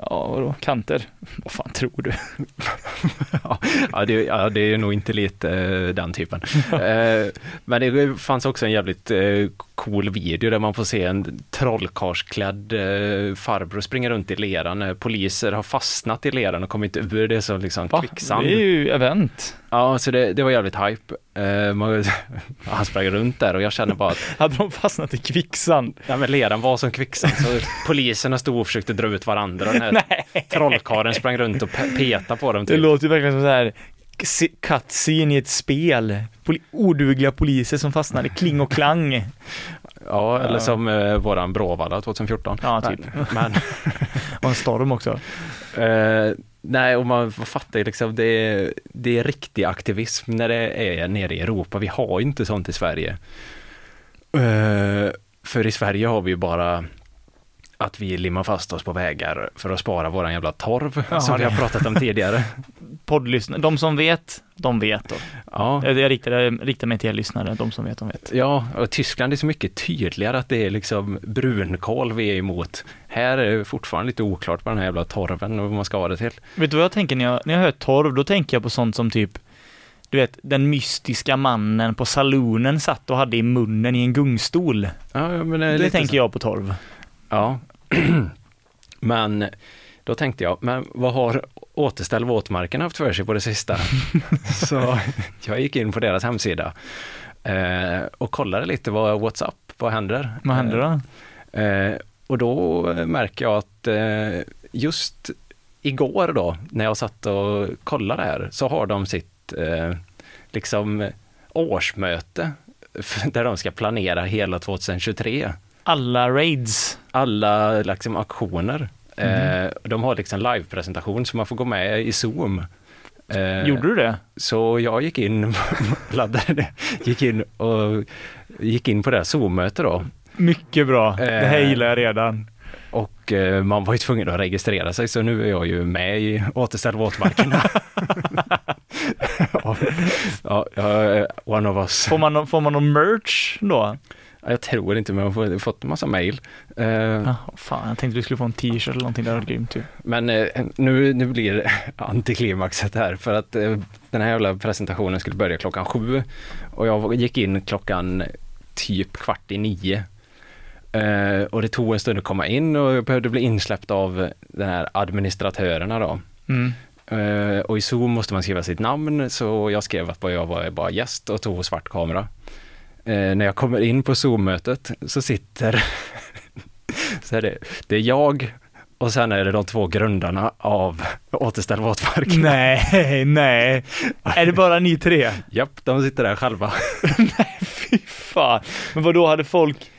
Ja, vadå? Kanter? Vad fan tror du? ja, det, ja, det är nog inte lite eh, den typen. eh, men det fanns också en jävligt eh, cool video där man får se en trollkarlsklädd eh, farbror springa runt i leran när poliser har fastnat i leran och kommit ur det som liksom Va? kvicksand. Det är ju event. Ja, så det, det var jävligt hype. Eh, man, han sprang runt där och jag känner bara att Hade de fastnat i kvicksand? ja, men leran var som kvicksand. Så poliserna stod och försökte dra ut varandra. Den här trollkarlen sprang runt och pe- petade på dem. Det Typ. låter ju verkligen som så här cutscene i ett spel. Poli- odugliga poliser som fastnade, kling och klang. Ja, eller som eh, våran Bråvalla 2014. Ja, typ. Men, Och en storm också. eh, nej, och man fattar ju liksom, det är, det är riktig aktivism när det är nere i Europa. Vi har ju inte sånt i Sverige. Eh, för i Sverige har vi ju bara att vi limmar fast oss på vägar för att spara våran jävla torv Ja, som vi det- har pratat om tidigare. Poddlyssnare, de som vet, de vet då. Ja, Jag, riktar, jag riktar mig till er lyssnare, de som vet, de vet. ja, och Tyskland är så mycket tydligare att det är liksom brunkol vi är emot. Här är det fortfarande lite oklart vad den här jävla torven och vad man ska ha det till. Vet du vad jag tänker när jag, när jag hör torv? Då tänker jag på sånt som typ du vet, den mystiska mannen på salonen satt och hade i munnen i en gungstol. Ja, men Det tänker jag på torv. Ja, men då tänkte jag, men vad har Återställ våtmarken haft för sig på det sista? Så jag gick in på deras hemsida eh, och kollade lite vad WhatsApp, vad händer? Vad händer då? Eh, och då märker jag att eh, just igår då, när jag satt och kollade här, så har de sitt eh, liksom årsmöte där de ska planera hela 2023 Alla raids. Alla liksom, aktioner. Eh, de har liksom livepresentation så man får gå med i Zoom. Eh, Gjorde du det? Så jag gick in, laddade gick in och gick in på det här Zoom-mötet då. Mycket bra. Det här Eh. gillar jag redan. Och eh, man var ju tvungen att registrera sig så nu är jag ju med i Återställ våtmarkerna. ja, är one of us. Får man, får man någon merch då? Ja, Jag tror inte men jag har fått en massa mail. Eh, Ja, fan, jag tänkte du skulle få en t-shirt eller någonting, det hade varit grymt ju. Men eh, nu, nu blir det antiklimaxet här för att eh, den här jävla presentationen skulle börja klockan sju och jag gick in klockan typ kvart i nio. Eh, och det tog en stund att komma in och jag behövde bli insläppt av den här administratörerna då. Mm. Eh, och i Zoom måste man skriva sitt namn så jag skrev att jag var bara gäst och tog svart kamera. Eh, när jag kommer in på Zoom-mötet så sitter så är det, det är jag och sen är det de två grundarna av Återställ våtmarken. Nej, nej. Är det bara ni tre? Japp, de sitter där själva. Fy fan. Men vad då hade folk,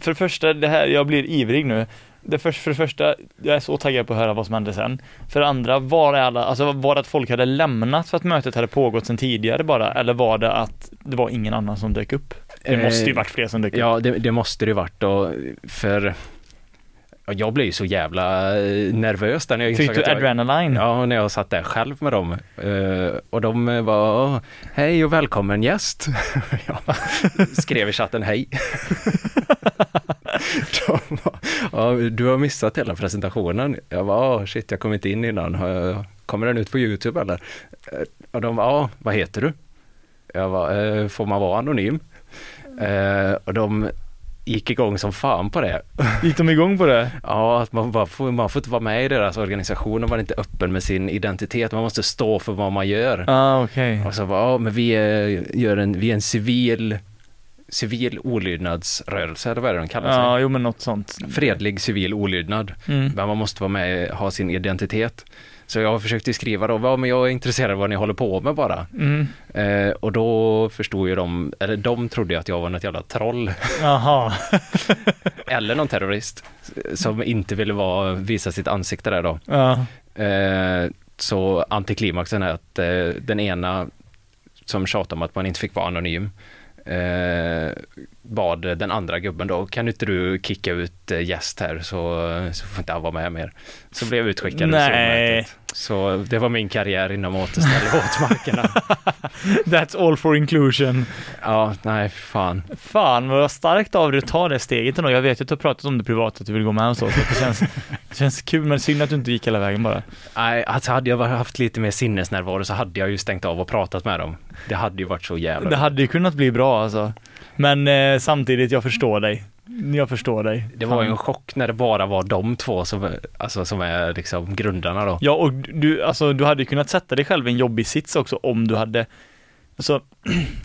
för det första, det här, jag blir ivrig nu. Det för, för det första, jag är så taggad på att höra vad som hände sen. För det andra, var är alla, alltså var det att folk hade lämnat för att mötet hade pågått sedan tidigare bara? Eller var det att det var ingen annan som dök upp? Det måste ju Eh, varit fler som dök upp. Ja, det, det måste det varit och för ja, jag blev ju så jävla eh, nervös där när jag Fick du adrenaline? Ja, när jag satt där själv med dem. Eh, och de var, hej och välkommen gäst. jag skrev i chatten hej. ja, du har missat hela presentationen. Jag var, oh, shit, jag kom inte in innan. Kommer den ut på Youtube eller? Eh, och de var, ja, vad heter du? Jag var, eh, får man vara anonym? Eh, och de gick igång som fan på det. Gick de igång på det? Ja, att man, bara får, man får inte vara med i deras organisation om man inte är öppen med sin identitet. Man måste stå för vad man gör. Ah, okej. Och så bara, ja, men vi är, gör en, vi är en civil, civil olydnadsrörelse, eller vad är det de kallar sig? Ja, jo men något sånt. Fredlig civil olydnad. Mm. Men man måste vara med, ha sin identitet. Så jag försökte skriva då, ja, men jag är intresserad av vad ni håller på med bara. Mm. Eh, och då förstod ju de, eller de trodde att jag var något jävla troll. Eller någon terrorist. Som inte ville vara, visa sitt ansikte där då. Ja. Eh, så antiklimaxen är att eh, den ena som tjatade om att man inte fick vara anonym eh, bad den andra gubben då, kan inte du kicka ut eh, gäst här så, så får inte han vara med mer. Så blev jag utskickad Nej. Så det var min karriär inom återställ våtmarkerna. That's all for inclusion. ja, nej fan. Fan vad starkt av dig att ta det steget ändå. Jag vet att du har pratat om det privat att du vill gå med och så. så det, känns, det känns kul men synd att du inte gick hela vägen bara. Nej, alltså hade jag haft lite mer sinnesnärvaro så hade jag ju stängt av och pratat med dem. Det hade ju varit så jävla Det hade ju kunnat bli bra alltså. Men eh, samtidigt, jag förstår dig. Jag förstår dig. Det var ju en chock när det bara var de två som, alltså, som är liksom grundarna då. Ja, och du, alltså, du hade kunnat sätta dig själv i en jobbig sits också om du hade, alltså,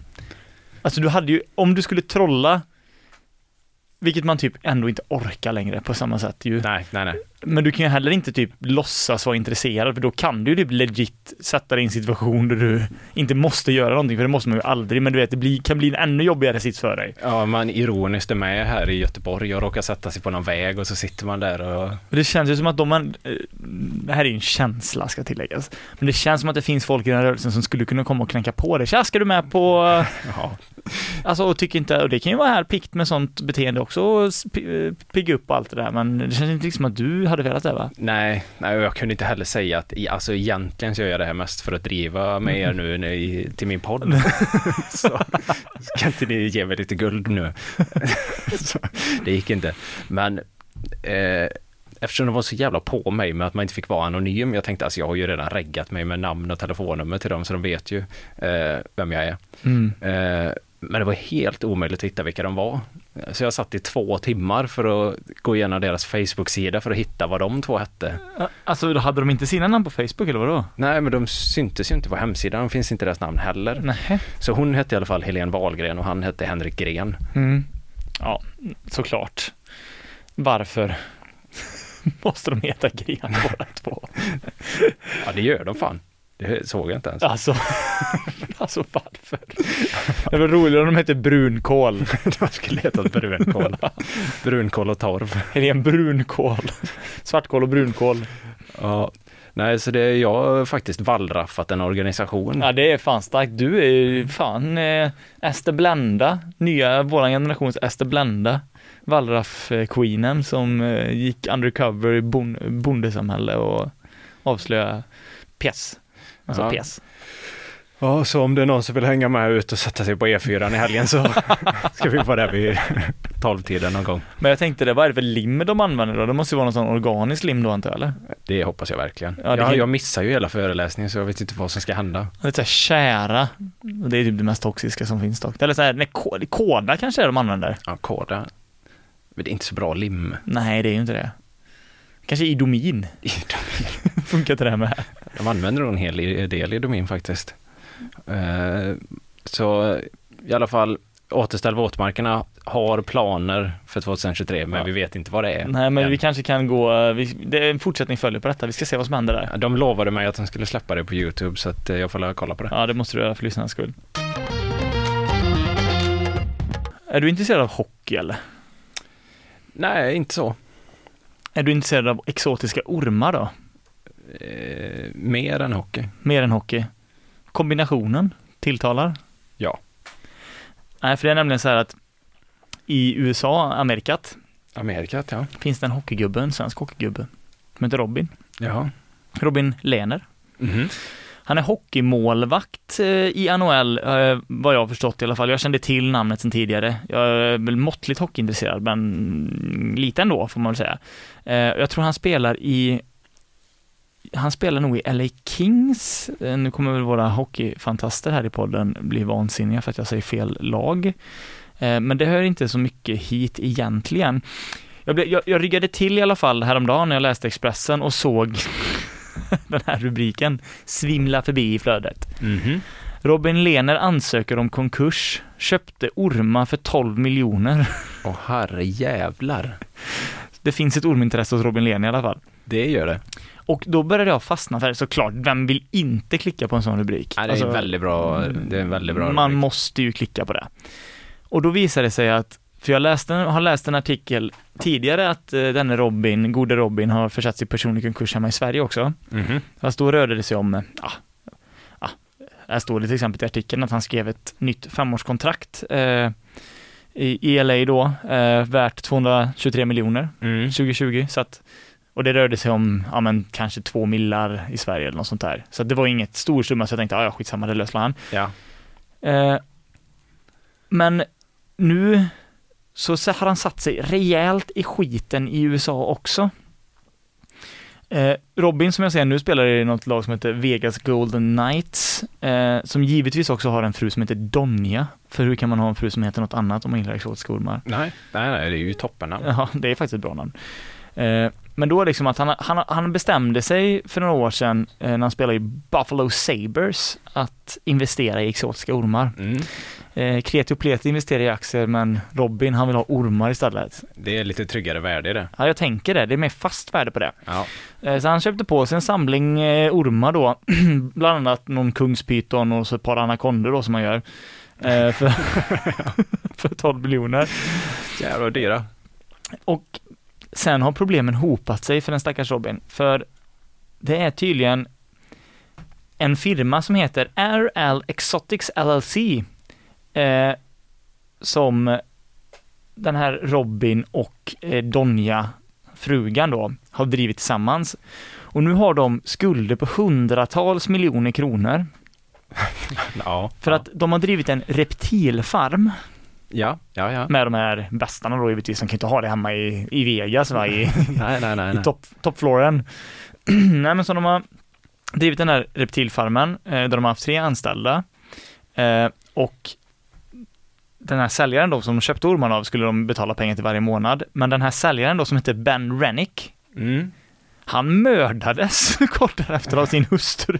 alltså du hade ju, om du skulle trolla, vilket man typ ändå inte orkar längre på samma sätt ju. Nej, nej, nej. Men du kan ju heller inte typ låtsas vara intresserad för då kan du ju typ legit sätta dig i en situation där du inte måste göra någonting för det måste man ju aldrig men du vet det blir, kan bli en ännu jobbigare sits för dig. Ja, man ironiskt är med här i Göteborg och råkar sätta sig på någon väg och så sitter man där och... Det känns ju som att de man, eh, det här är ju en känsla ska tilläggas, men det känns som att det finns folk i den här rörelsen som skulle kunna komma och knacka på dig. Tja, ska du med på, Ja, Alltså och tycker inte, och det kan ju vara här pikt med sånt beteende också, och eh, pigga upp och allt det där, men det känns inte liksom att du hade velat det va? Nej, nej, jag kunde inte heller säga att alltså, egentligen så gör jag det här mest för att driva med er nu i, till min podd. så ska inte ni ge mig lite guld nu? så, det gick inte. Men eh, eftersom de var så jävla på mig med att man inte fick vara anonym, jag tänkte alltså jag har ju redan reggat mig med namn och telefonnummer till dem så de vet ju eh, vem jag är. Mm. Eh, men det var helt omöjligt att hitta vilka de var. Så jag satt i två timmar för att gå igenom deras Facebook-sida för att hitta vad de två hette. Alltså då hade de inte sina namn på Facebook eller vadå? Nej, men de syntes ju inte på hemsidan, finns inte deras namn heller. Nej. Så hon hette i alla fall Helene Wahlgren och han hette Henrik Gren. Mm. Ja, såklart. Varför måste de heta Gren båda två? Ja, det gör de fan. Det såg jag inte ens. Alltså, alltså varför? Det var roligare om de hette Brunkål. De skulle heta brunkål. brunkål och torv. Helene Brunkål. Svartkål och brunkål. Ja. Nej, så det jag har faktiskt wallraffat en organisation. Ja, det är fan starkt. Du är ju fan eh, Ester Blenda, nya, våran generations Ester Blenda. Wallraff-queenen som eh, gick undercover i bon, bondesamhälle och avslöjade pjäs. Alltså Ja. pjäs. Ja, så om det är någon som vill hänga med ut och sätta sig på E4 i helgen så ska vi vara där vid 12-tiden någon gång. Men jag tänkte det, vad är det för lim de använder då? Det måste ju vara någon sån organisk lim då antar jag eller? Det hoppas jag verkligen. Ja, det jag, jag missar ju hela föreläsningen så jag vet inte vad som ska hända. Lite såhär kära. Det är typ det mest toxiska som finns dock. Eller såhär, nej, ko- koda kanske är de använder. Ja, koda. Men det är inte så bra lim. Nej, det är ju inte det. Kanske idomin. Funkar inte det här med. De använder nog en hel del i domin faktiskt. Eh, Så i alla fall, återställ våtmarkerna har planer för 2023 men Ja. vi vet inte vad det är. Nej, men än. vi kanske kan gå, vi, det är en fortsättning följer på detta. Vi ska se vad som händer där. De lovade mig att de skulle släppa det på Youtube så att eh, jag får la kolla på det. Ja, det måste du göra för lyssnarnas skull. Är du intresserad av hockey eller? Nej, inte så. Är du intresserad av exotiska ormar då? Eh, mer än hockey. Mer än hockey? Kombinationen tilltalar? Ja. Nej, för det är nämligen så här att i USA, Amerikat, Amerikat, ja. finns det en hockeygubbe, en svensk hockeygubbe, som heter Robin. Ja. Robin Lehner. Mhm. Han är hockeymålvakt eh, i NHL, eh, vad jag har förstått i alla fall. Jag kände till namnet sedan tidigare. Jag är väl måttligt hockeyintresserad, men lite ändå får man väl säga. Eh, Jag tror han spelar i han spelar nog i LA Kings. Eh, Nu kommer väl våra hockeyfantaster här i podden bli vansinniga för att jag säger fel lag. Eh, Men det hör inte så mycket hit egentligen. Jag, blev, jag, jag ryggade till i alla fall häromdagen när jag läste Expressen och såg den här rubriken svimla förbi i flödet. Mhm. Robin Lehner ansöker om konkurs, köpte ormar för 12 miljoner. Åh herre jävlar. Det finns ett ormintresse hos Robin Lehner i alla fall. Det gör det. Och då började jag fastna för det, såklart, vem vill inte klicka på en sån rubrik? Ja, det är Alltså, väldigt bra. Det är en väldigt bra Man rubrik. måste ju klicka på det. Och då visade det sig att, för jag läste, har läst en artikel tidigare att eh, denne Robin, gode Robin, har försatts i personlig konkurs hemma i Sverige också. Mhm. Fast då rörde det sig om, ja, ja, här står det till exempel i artikeln att han skrev ett nytt femårskontrakt eh, i, i LA då, eh, värt 223 miljoner Mm. 2020. Så att, och det rörde sig om, ja men kanske två millar i Sverige eller något sånt där. Så det var inget stor summa så jag tänkte, ja ja skitsamma, det löser han. Ja. Eh, men nu så har han satt sig rejält i skiten i USA också. Eh, Robin som jag säger nu spelar i något lag som heter Vegas Golden Knights, eh, som givetvis också har en fru som heter Donja. För hur kan man ha en fru som heter något annat om man gillar exotiska ormar? Nej, nej, nej, det är ju toppen. Ja, det är faktiskt ett bra namn. Eh, men då liksom att han, han, han bestämde sig för några år sedan eh, när han spelade i Buffalo Sabres att investera i exotiska ormar. Mm. Eh, Kreti och Pleti investerar i aktier men Robin han vill ha ormar istället. Det är lite tryggare värde i det. Ja, jag tänker det. Det är mer fast värde på det. Ja. Eh, så han köpte på sig en samling eh, ormar då, bland annat någon kungspyton och så ett par anakondor då som man gör. Eh, för, för 12 miljoner. Jävlar vad dyra. Och sen har problemen hopat sig för den stackars Robin. För det är tydligen en firma som heter RL Exotics LLC. Eh, som den här Robin och eh, Donja, frugan då, har drivit tillsammans. Och nu har de skulder på hundratals miljoner kronor. Ja. För ja. att de har drivit en reptilfarm Ja, ja, ja. med de här bästarna då givetvis, som kan inte ha det hemma i, i Vegas va, i, Nej, nej, nej. i topp toppfloren. Nej men så de har drivit den här reptilfarmen eh, där de har haft tre anställda eh, och den här säljaren då som de köpte ormarna av skulle de betala pengar till varje månad. Men den här säljaren då som heter Ben Rennick, Mm. Han mördades kort därefter av sin hustru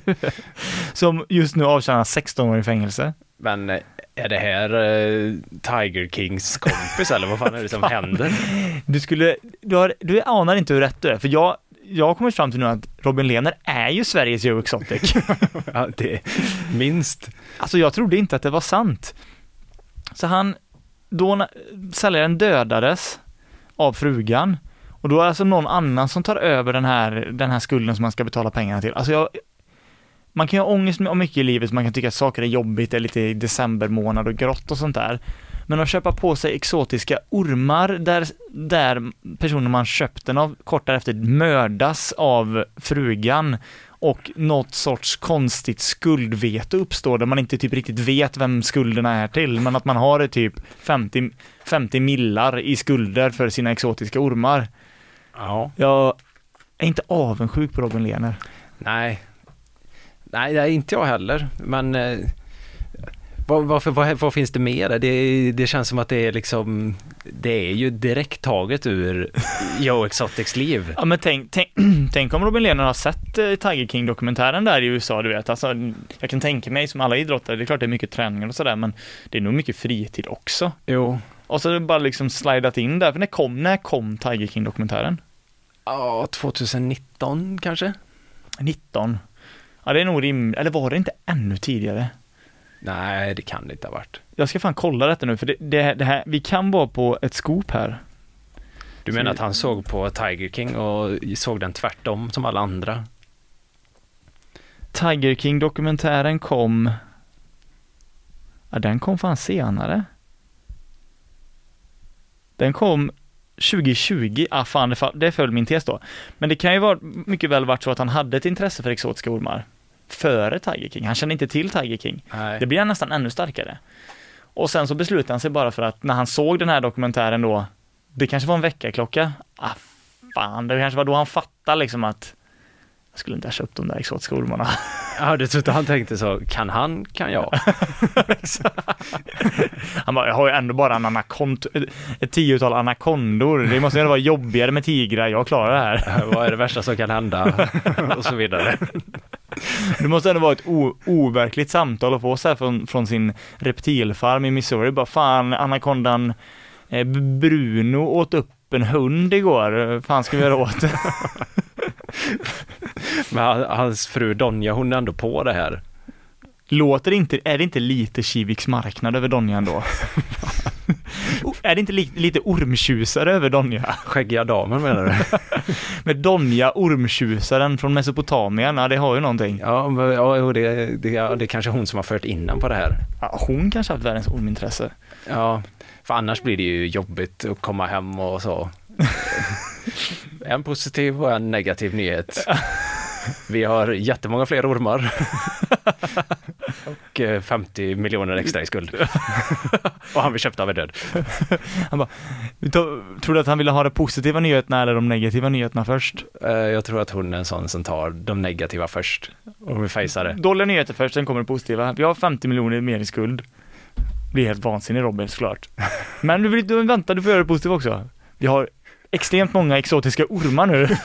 som just nu avtjänar 16 år i fängelse. Men eh, är det här eh, Tiger Kings kompis eller vad fan är det som händer? Du skulle, du, har, du anar inte hur rätt du är, för jag, jag har kommit fram till nu att Robin Lehner är ju Sveriges Joe Exotic. Ja, det minst. Alltså jag trodde inte att det var sant. Så han, då säljaren dödades av frugan och då är det alltså någon annan som tar över den här, den här skulden som man ska betala pengarna till. Alltså jag, man kan ju ha ångest om mycket i livet, man kan tycka att saker är jobbigt, det är lite i decembermånad och grått och sånt där. Men att köpa på sig exotiska ormar där, där personen man köpt den av kort därefter mördas av frugan och något sorts konstigt skuldvete uppstår där man inte typ riktigt vet vem skulderna är till, men att man har typ 50, 50 millar i skulder för sina exotiska ormar. Ja. Jag är inte avundsjuk på Robin Lehner. Nej. Nej, det är inte jag heller. Men eh, vad, varför, vad, vad finns det mer? Det, det känns som att det är liksom, det är ju direkt taget ur Joe Exotics liv. Ja men tänk, tänk, tänk om Robin Lehner har sett eh, Tiger King-dokumentären där i USA, du vet. Alltså, jag kan tänka mig som alla idrottare, det är klart det är mycket träningar och sådär, men det är nog mycket fritid också. Jo. Och så är det bara liksom slidat in där, för när kom, när kom Tiger King-dokumentären? Ja, 2019 kanske? 19. Ja det är nog rimligt, eller var det inte ännu tidigare? Nej, det kan det inte ha varit. Jag ska fan kolla detta nu, för det, det, det här, vi kan vara på ett scoop här. Du menar att han såg på Tiger King och såg den tvärtom som alla andra? Tiger King-dokumentären kom... Ja, den kom fan senare. Den kom 2020, ah fan det, föll min tes då. Men det kan ju vara mycket väl varit så att han hade ett intresse för exotiska ormar före Tiger King. Han kände inte till Tiger King. Nej. Det blir han nästan ännu starkare. Och sen så beslutade han sig bara för att när han såg den här dokumentären då, det kanske var en väckarklocka. Ah, fan, det kanske var då han fattade liksom att jag skulle inte ha köpt de där exotiska ormarna. Ja, det trodde han tänkte så, kan han kan jag. Han bara, jag har ju ändå bara en anakond, ett tiotal anakondor. Det måste ju ändå vara jobbigare med tigrar. Jag klarar det här. Vad är det värsta som kan hända? och så vidare. Det måste ändå vara ett overkligt samtal att få så här från, från sin reptilfarm i Missouri. Bara fan, anakondan eh, Bruno åt upp en hund igår. Fan ska vi göra åt det? Men han- hans fru Donja, hon är ändå på det här. Låter inte, är det inte lite Kiviks marknad över Donjan då? är det inte li, lite ormtjusare över Donja? Skäggiga damen menar du? Med Donja, ormtjusaren från Mesopotamien, ja det har ju någonting. Ja, men, ja det, det, ja, det är kanske hon som har fört in den på det här. Ja, hon kanske har haft världens ormintresse. Ja, för annars blir det ju jobbigt att komma hem och så. En positiv och en negativ nyhet. Vi har jättemånga fler ormar. Och eh, 50 miljoner extra i skuld. Och han vi köpte av är död. Han bara, "Då- tror du att han ville ha de positiva nyheterna eller de negativa nyheterna först? Eh, Jag tror att hon är en sån som tar de negativa först. Och vi fejsar det. Dåliga nyheter först, sen kommer det positiva. Vi har 50 miljoner mer i skuld. Blir helt vansinnig Robin såklart. Men du, vill- du vänta, du får göra det positivt också. Vi har extremt många exotiska ormar nu.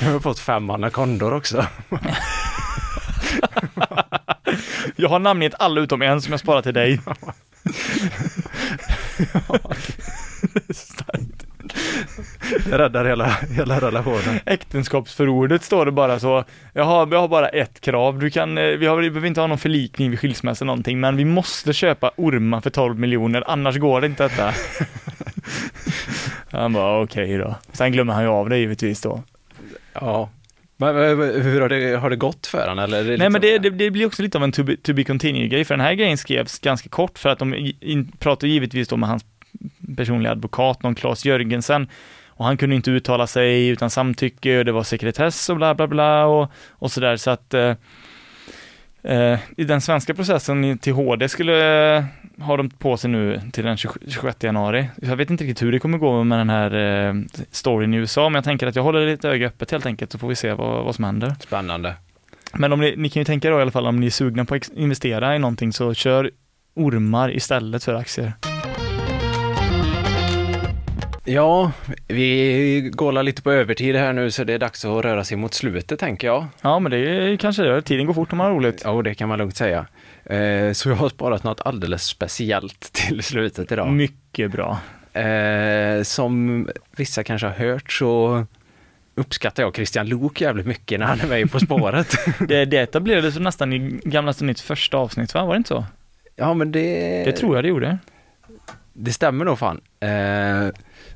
Vi har fått fem anakondor också. Jag har namngett alla utom en som jag sparar till dig. Det räddar hela, hela relationen. Äktenskapsförordet står det bara så. Jag har, jag har bara ett krav. Du kan, eh, vi, har, vi behöver inte ha någon förlikning vid skilsmässa någonting, men vi måste köpa ormar för 12 miljoner, annars går det inte detta. Han bara okej då. Sen glömmer han ju av det givetvis då. Ja, Men, hur har det, har det gått för honom? Eller Nej men det, det, det blir också lite av en to be, to be continued grej, för den här grejen skrevs ganska kort för att de in, pratar givetvis då med hans personliga advokat, någon Claes Jörgensen, och han kunde inte uttala sig utan samtycke och det var sekretess och bla bla bla och, och sådär så att eh, eh, i den svenska processen till HD skulle eh, ha de på sig nu till den 27 26 januari. Jag vet inte riktigt hur det kommer gå med den här eh, storyn i USA, men jag tänker att jag håller lite öga öppet helt enkelt så får vi se vad, vad som händer. Spännande. Men om ni, ni kan ju tänka då i alla fall om ni är sugna på att investera i någonting så kör ormar istället för aktier. Ja, vi gålar lite på övertid här nu så det är dags att röra sig mot slutet tänker jag. Ja, men det är kanske det. Tiden går fort om man har roligt. Ja, det kan man lugnt säga. Eh, Så jag har sparat något alldeles speciellt till slutet idag. Mycket bra. Eh, som vissa kanske har hört så uppskattar jag Christian Lok jävligt mycket när han är med På spåret. Det, det etablerades nästan i Gamla Nytts första avsnitt, va? Var det inte så? ja, men det... Det tror jag det gjorde. Det stämmer nog fan. Eh,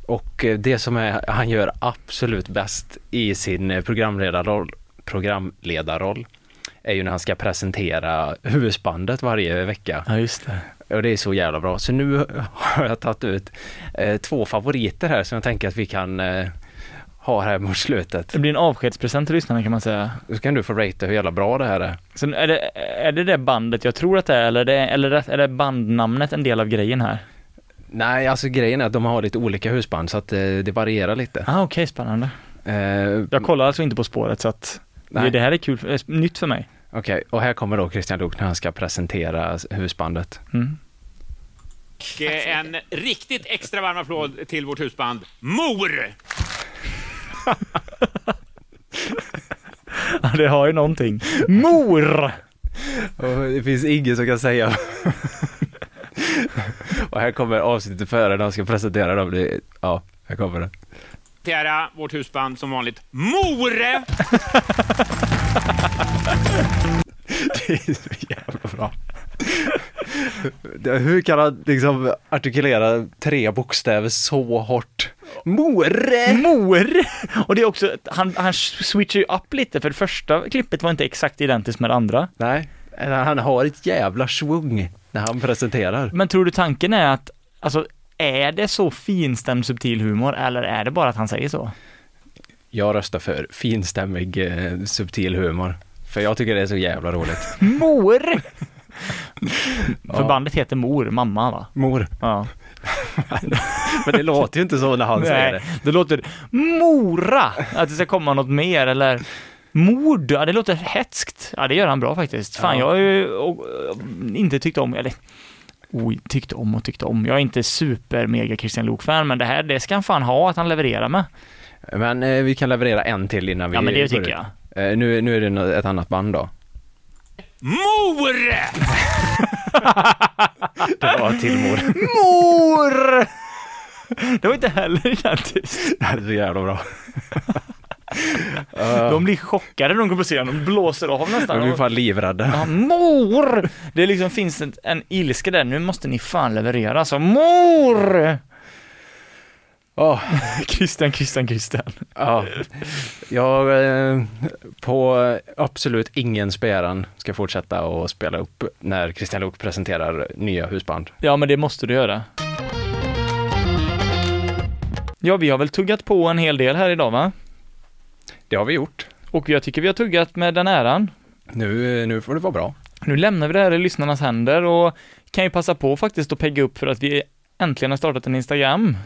och det som är, han gör absolut bäst i sin programledarroll, programledarroll är ju när han ska presentera husbandet varje vecka. Ja, just det. Och det är så jävla bra. Så nu har jag tagit ut eh, två favoriter här som jag tänker att vi kan eh, ha här mot slutet. Det blir en avskedspresent till lyssnarna kan man säga. Så kan du få ratea hur jävla bra det här är. Så är det, är det det bandet jag tror att det är, eller, det, eller är det bandnamnet en del av grejen här? Nej, alltså grejen är att de har lite olika husband så att eh, det varierar lite. Ah, okej, spännande. Eh, Jag kollar alltså inte på spåret så att Nej. det här är kul, är nytt för mig. Okej, och här kommer då Christian Luuk när han ska presentera husbandet. Mm. Och eh, en riktigt extra varm applåd till vårt husband Mor! Ja, det har ju någonting. Mor! Och det finns ingen som kan säga. och här kommer avsnittet före när han ska presentera dem. Det, ja, här kommer det. Presentera vårt husband som vanligt More! Det är så jävla bra. Hur kan han liksom artikulera tre bokstäver så hårt? More! Mor! Och det är också, han, han switchar ju upp lite för det första klippet var inte exakt identiskt med det andra. Nej, han har ett jävla svung när han presenterar. Men tror du tanken är att, alltså är det så finstämd subtil humor eller är det bara att han säger så? Jag röstar för finstämmig eh, subtil humor. För jag tycker det är så jävla roligt. Mor! För bandet heter Mor, mamma va? Mor. Ja. Men det låter ju inte så när han säger det. Nej, det låter Mora! Att det ska komma något mer eller Mord, ja det låter hetskt. Ja det gör han bra faktiskt. Fan Ja. jag har ju och, och, inte tyckt om, eller Oj, tyckte om och tyckte om. Jag är inte super mega Christian Luuk-fan, men det här, det ska han fan ha att han levererar med. Men eh, vi kan leverera en till innan vi Ja men det tycker jag. Eh, nu, nu är det nå- ett annat band då. Mor! Det var till mor. Mor! Det var inte heller identiskt. det här är så jävla bra. De blir chockade när de kommer på scenen, de blåser av nästan. De blir fan livrädda. Ja, mor! Det liksom finns en, en ilska där, nu måste ni fan leverera, så mor! Åh, Christian, Christian, Christian. ja. Jag eh, på absolut ingen begäran ska fortsätta och spela upp när Christian Luuk presenterar nya husband. Ja, men det måste du göra. Ja, vi har väl tuggat på en hel del här idag, va? Det har vi gjort. Och jag tycker vi har tuggat med den äran. Nu, nu får det vara bra. Nu lämnar vi det här i lyssnarnas händer och kan ju passa på faktiskt att pegga upp för att vi äntligen har startat en Instagram.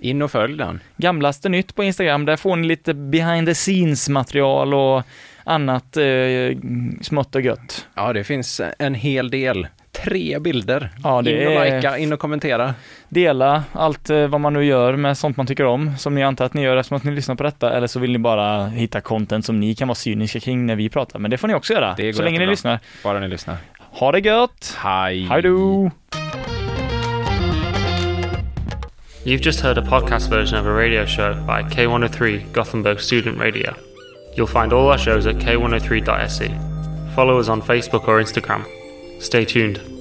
In och följ den. Gamlaste nytt på Instagram, där får ni lite behind the scenes material och annat eh, smått och gött. Ja, det finns en hel del. Tre bilder. Ja, det in och är- likea, in och kommentera. Dela allt eh, vad man nu gör med sånt man tycker om, som ni antar att ni gör eftersom att ni lyssnar på detta, eller så vill ni bara hitta content som ni kan vara cyniska kring när vi pratar, men det får ni också göra, Det går så länge ni lyssnar. Bara ni lyssnar. Ha det gött! Hej! Hej då! You've just heard a podcast version of a radio show by K103 Gothenburg Student Radio. You'll find all our shows at k103.se. Follow us on Facebook or Instagram. Stay tuned.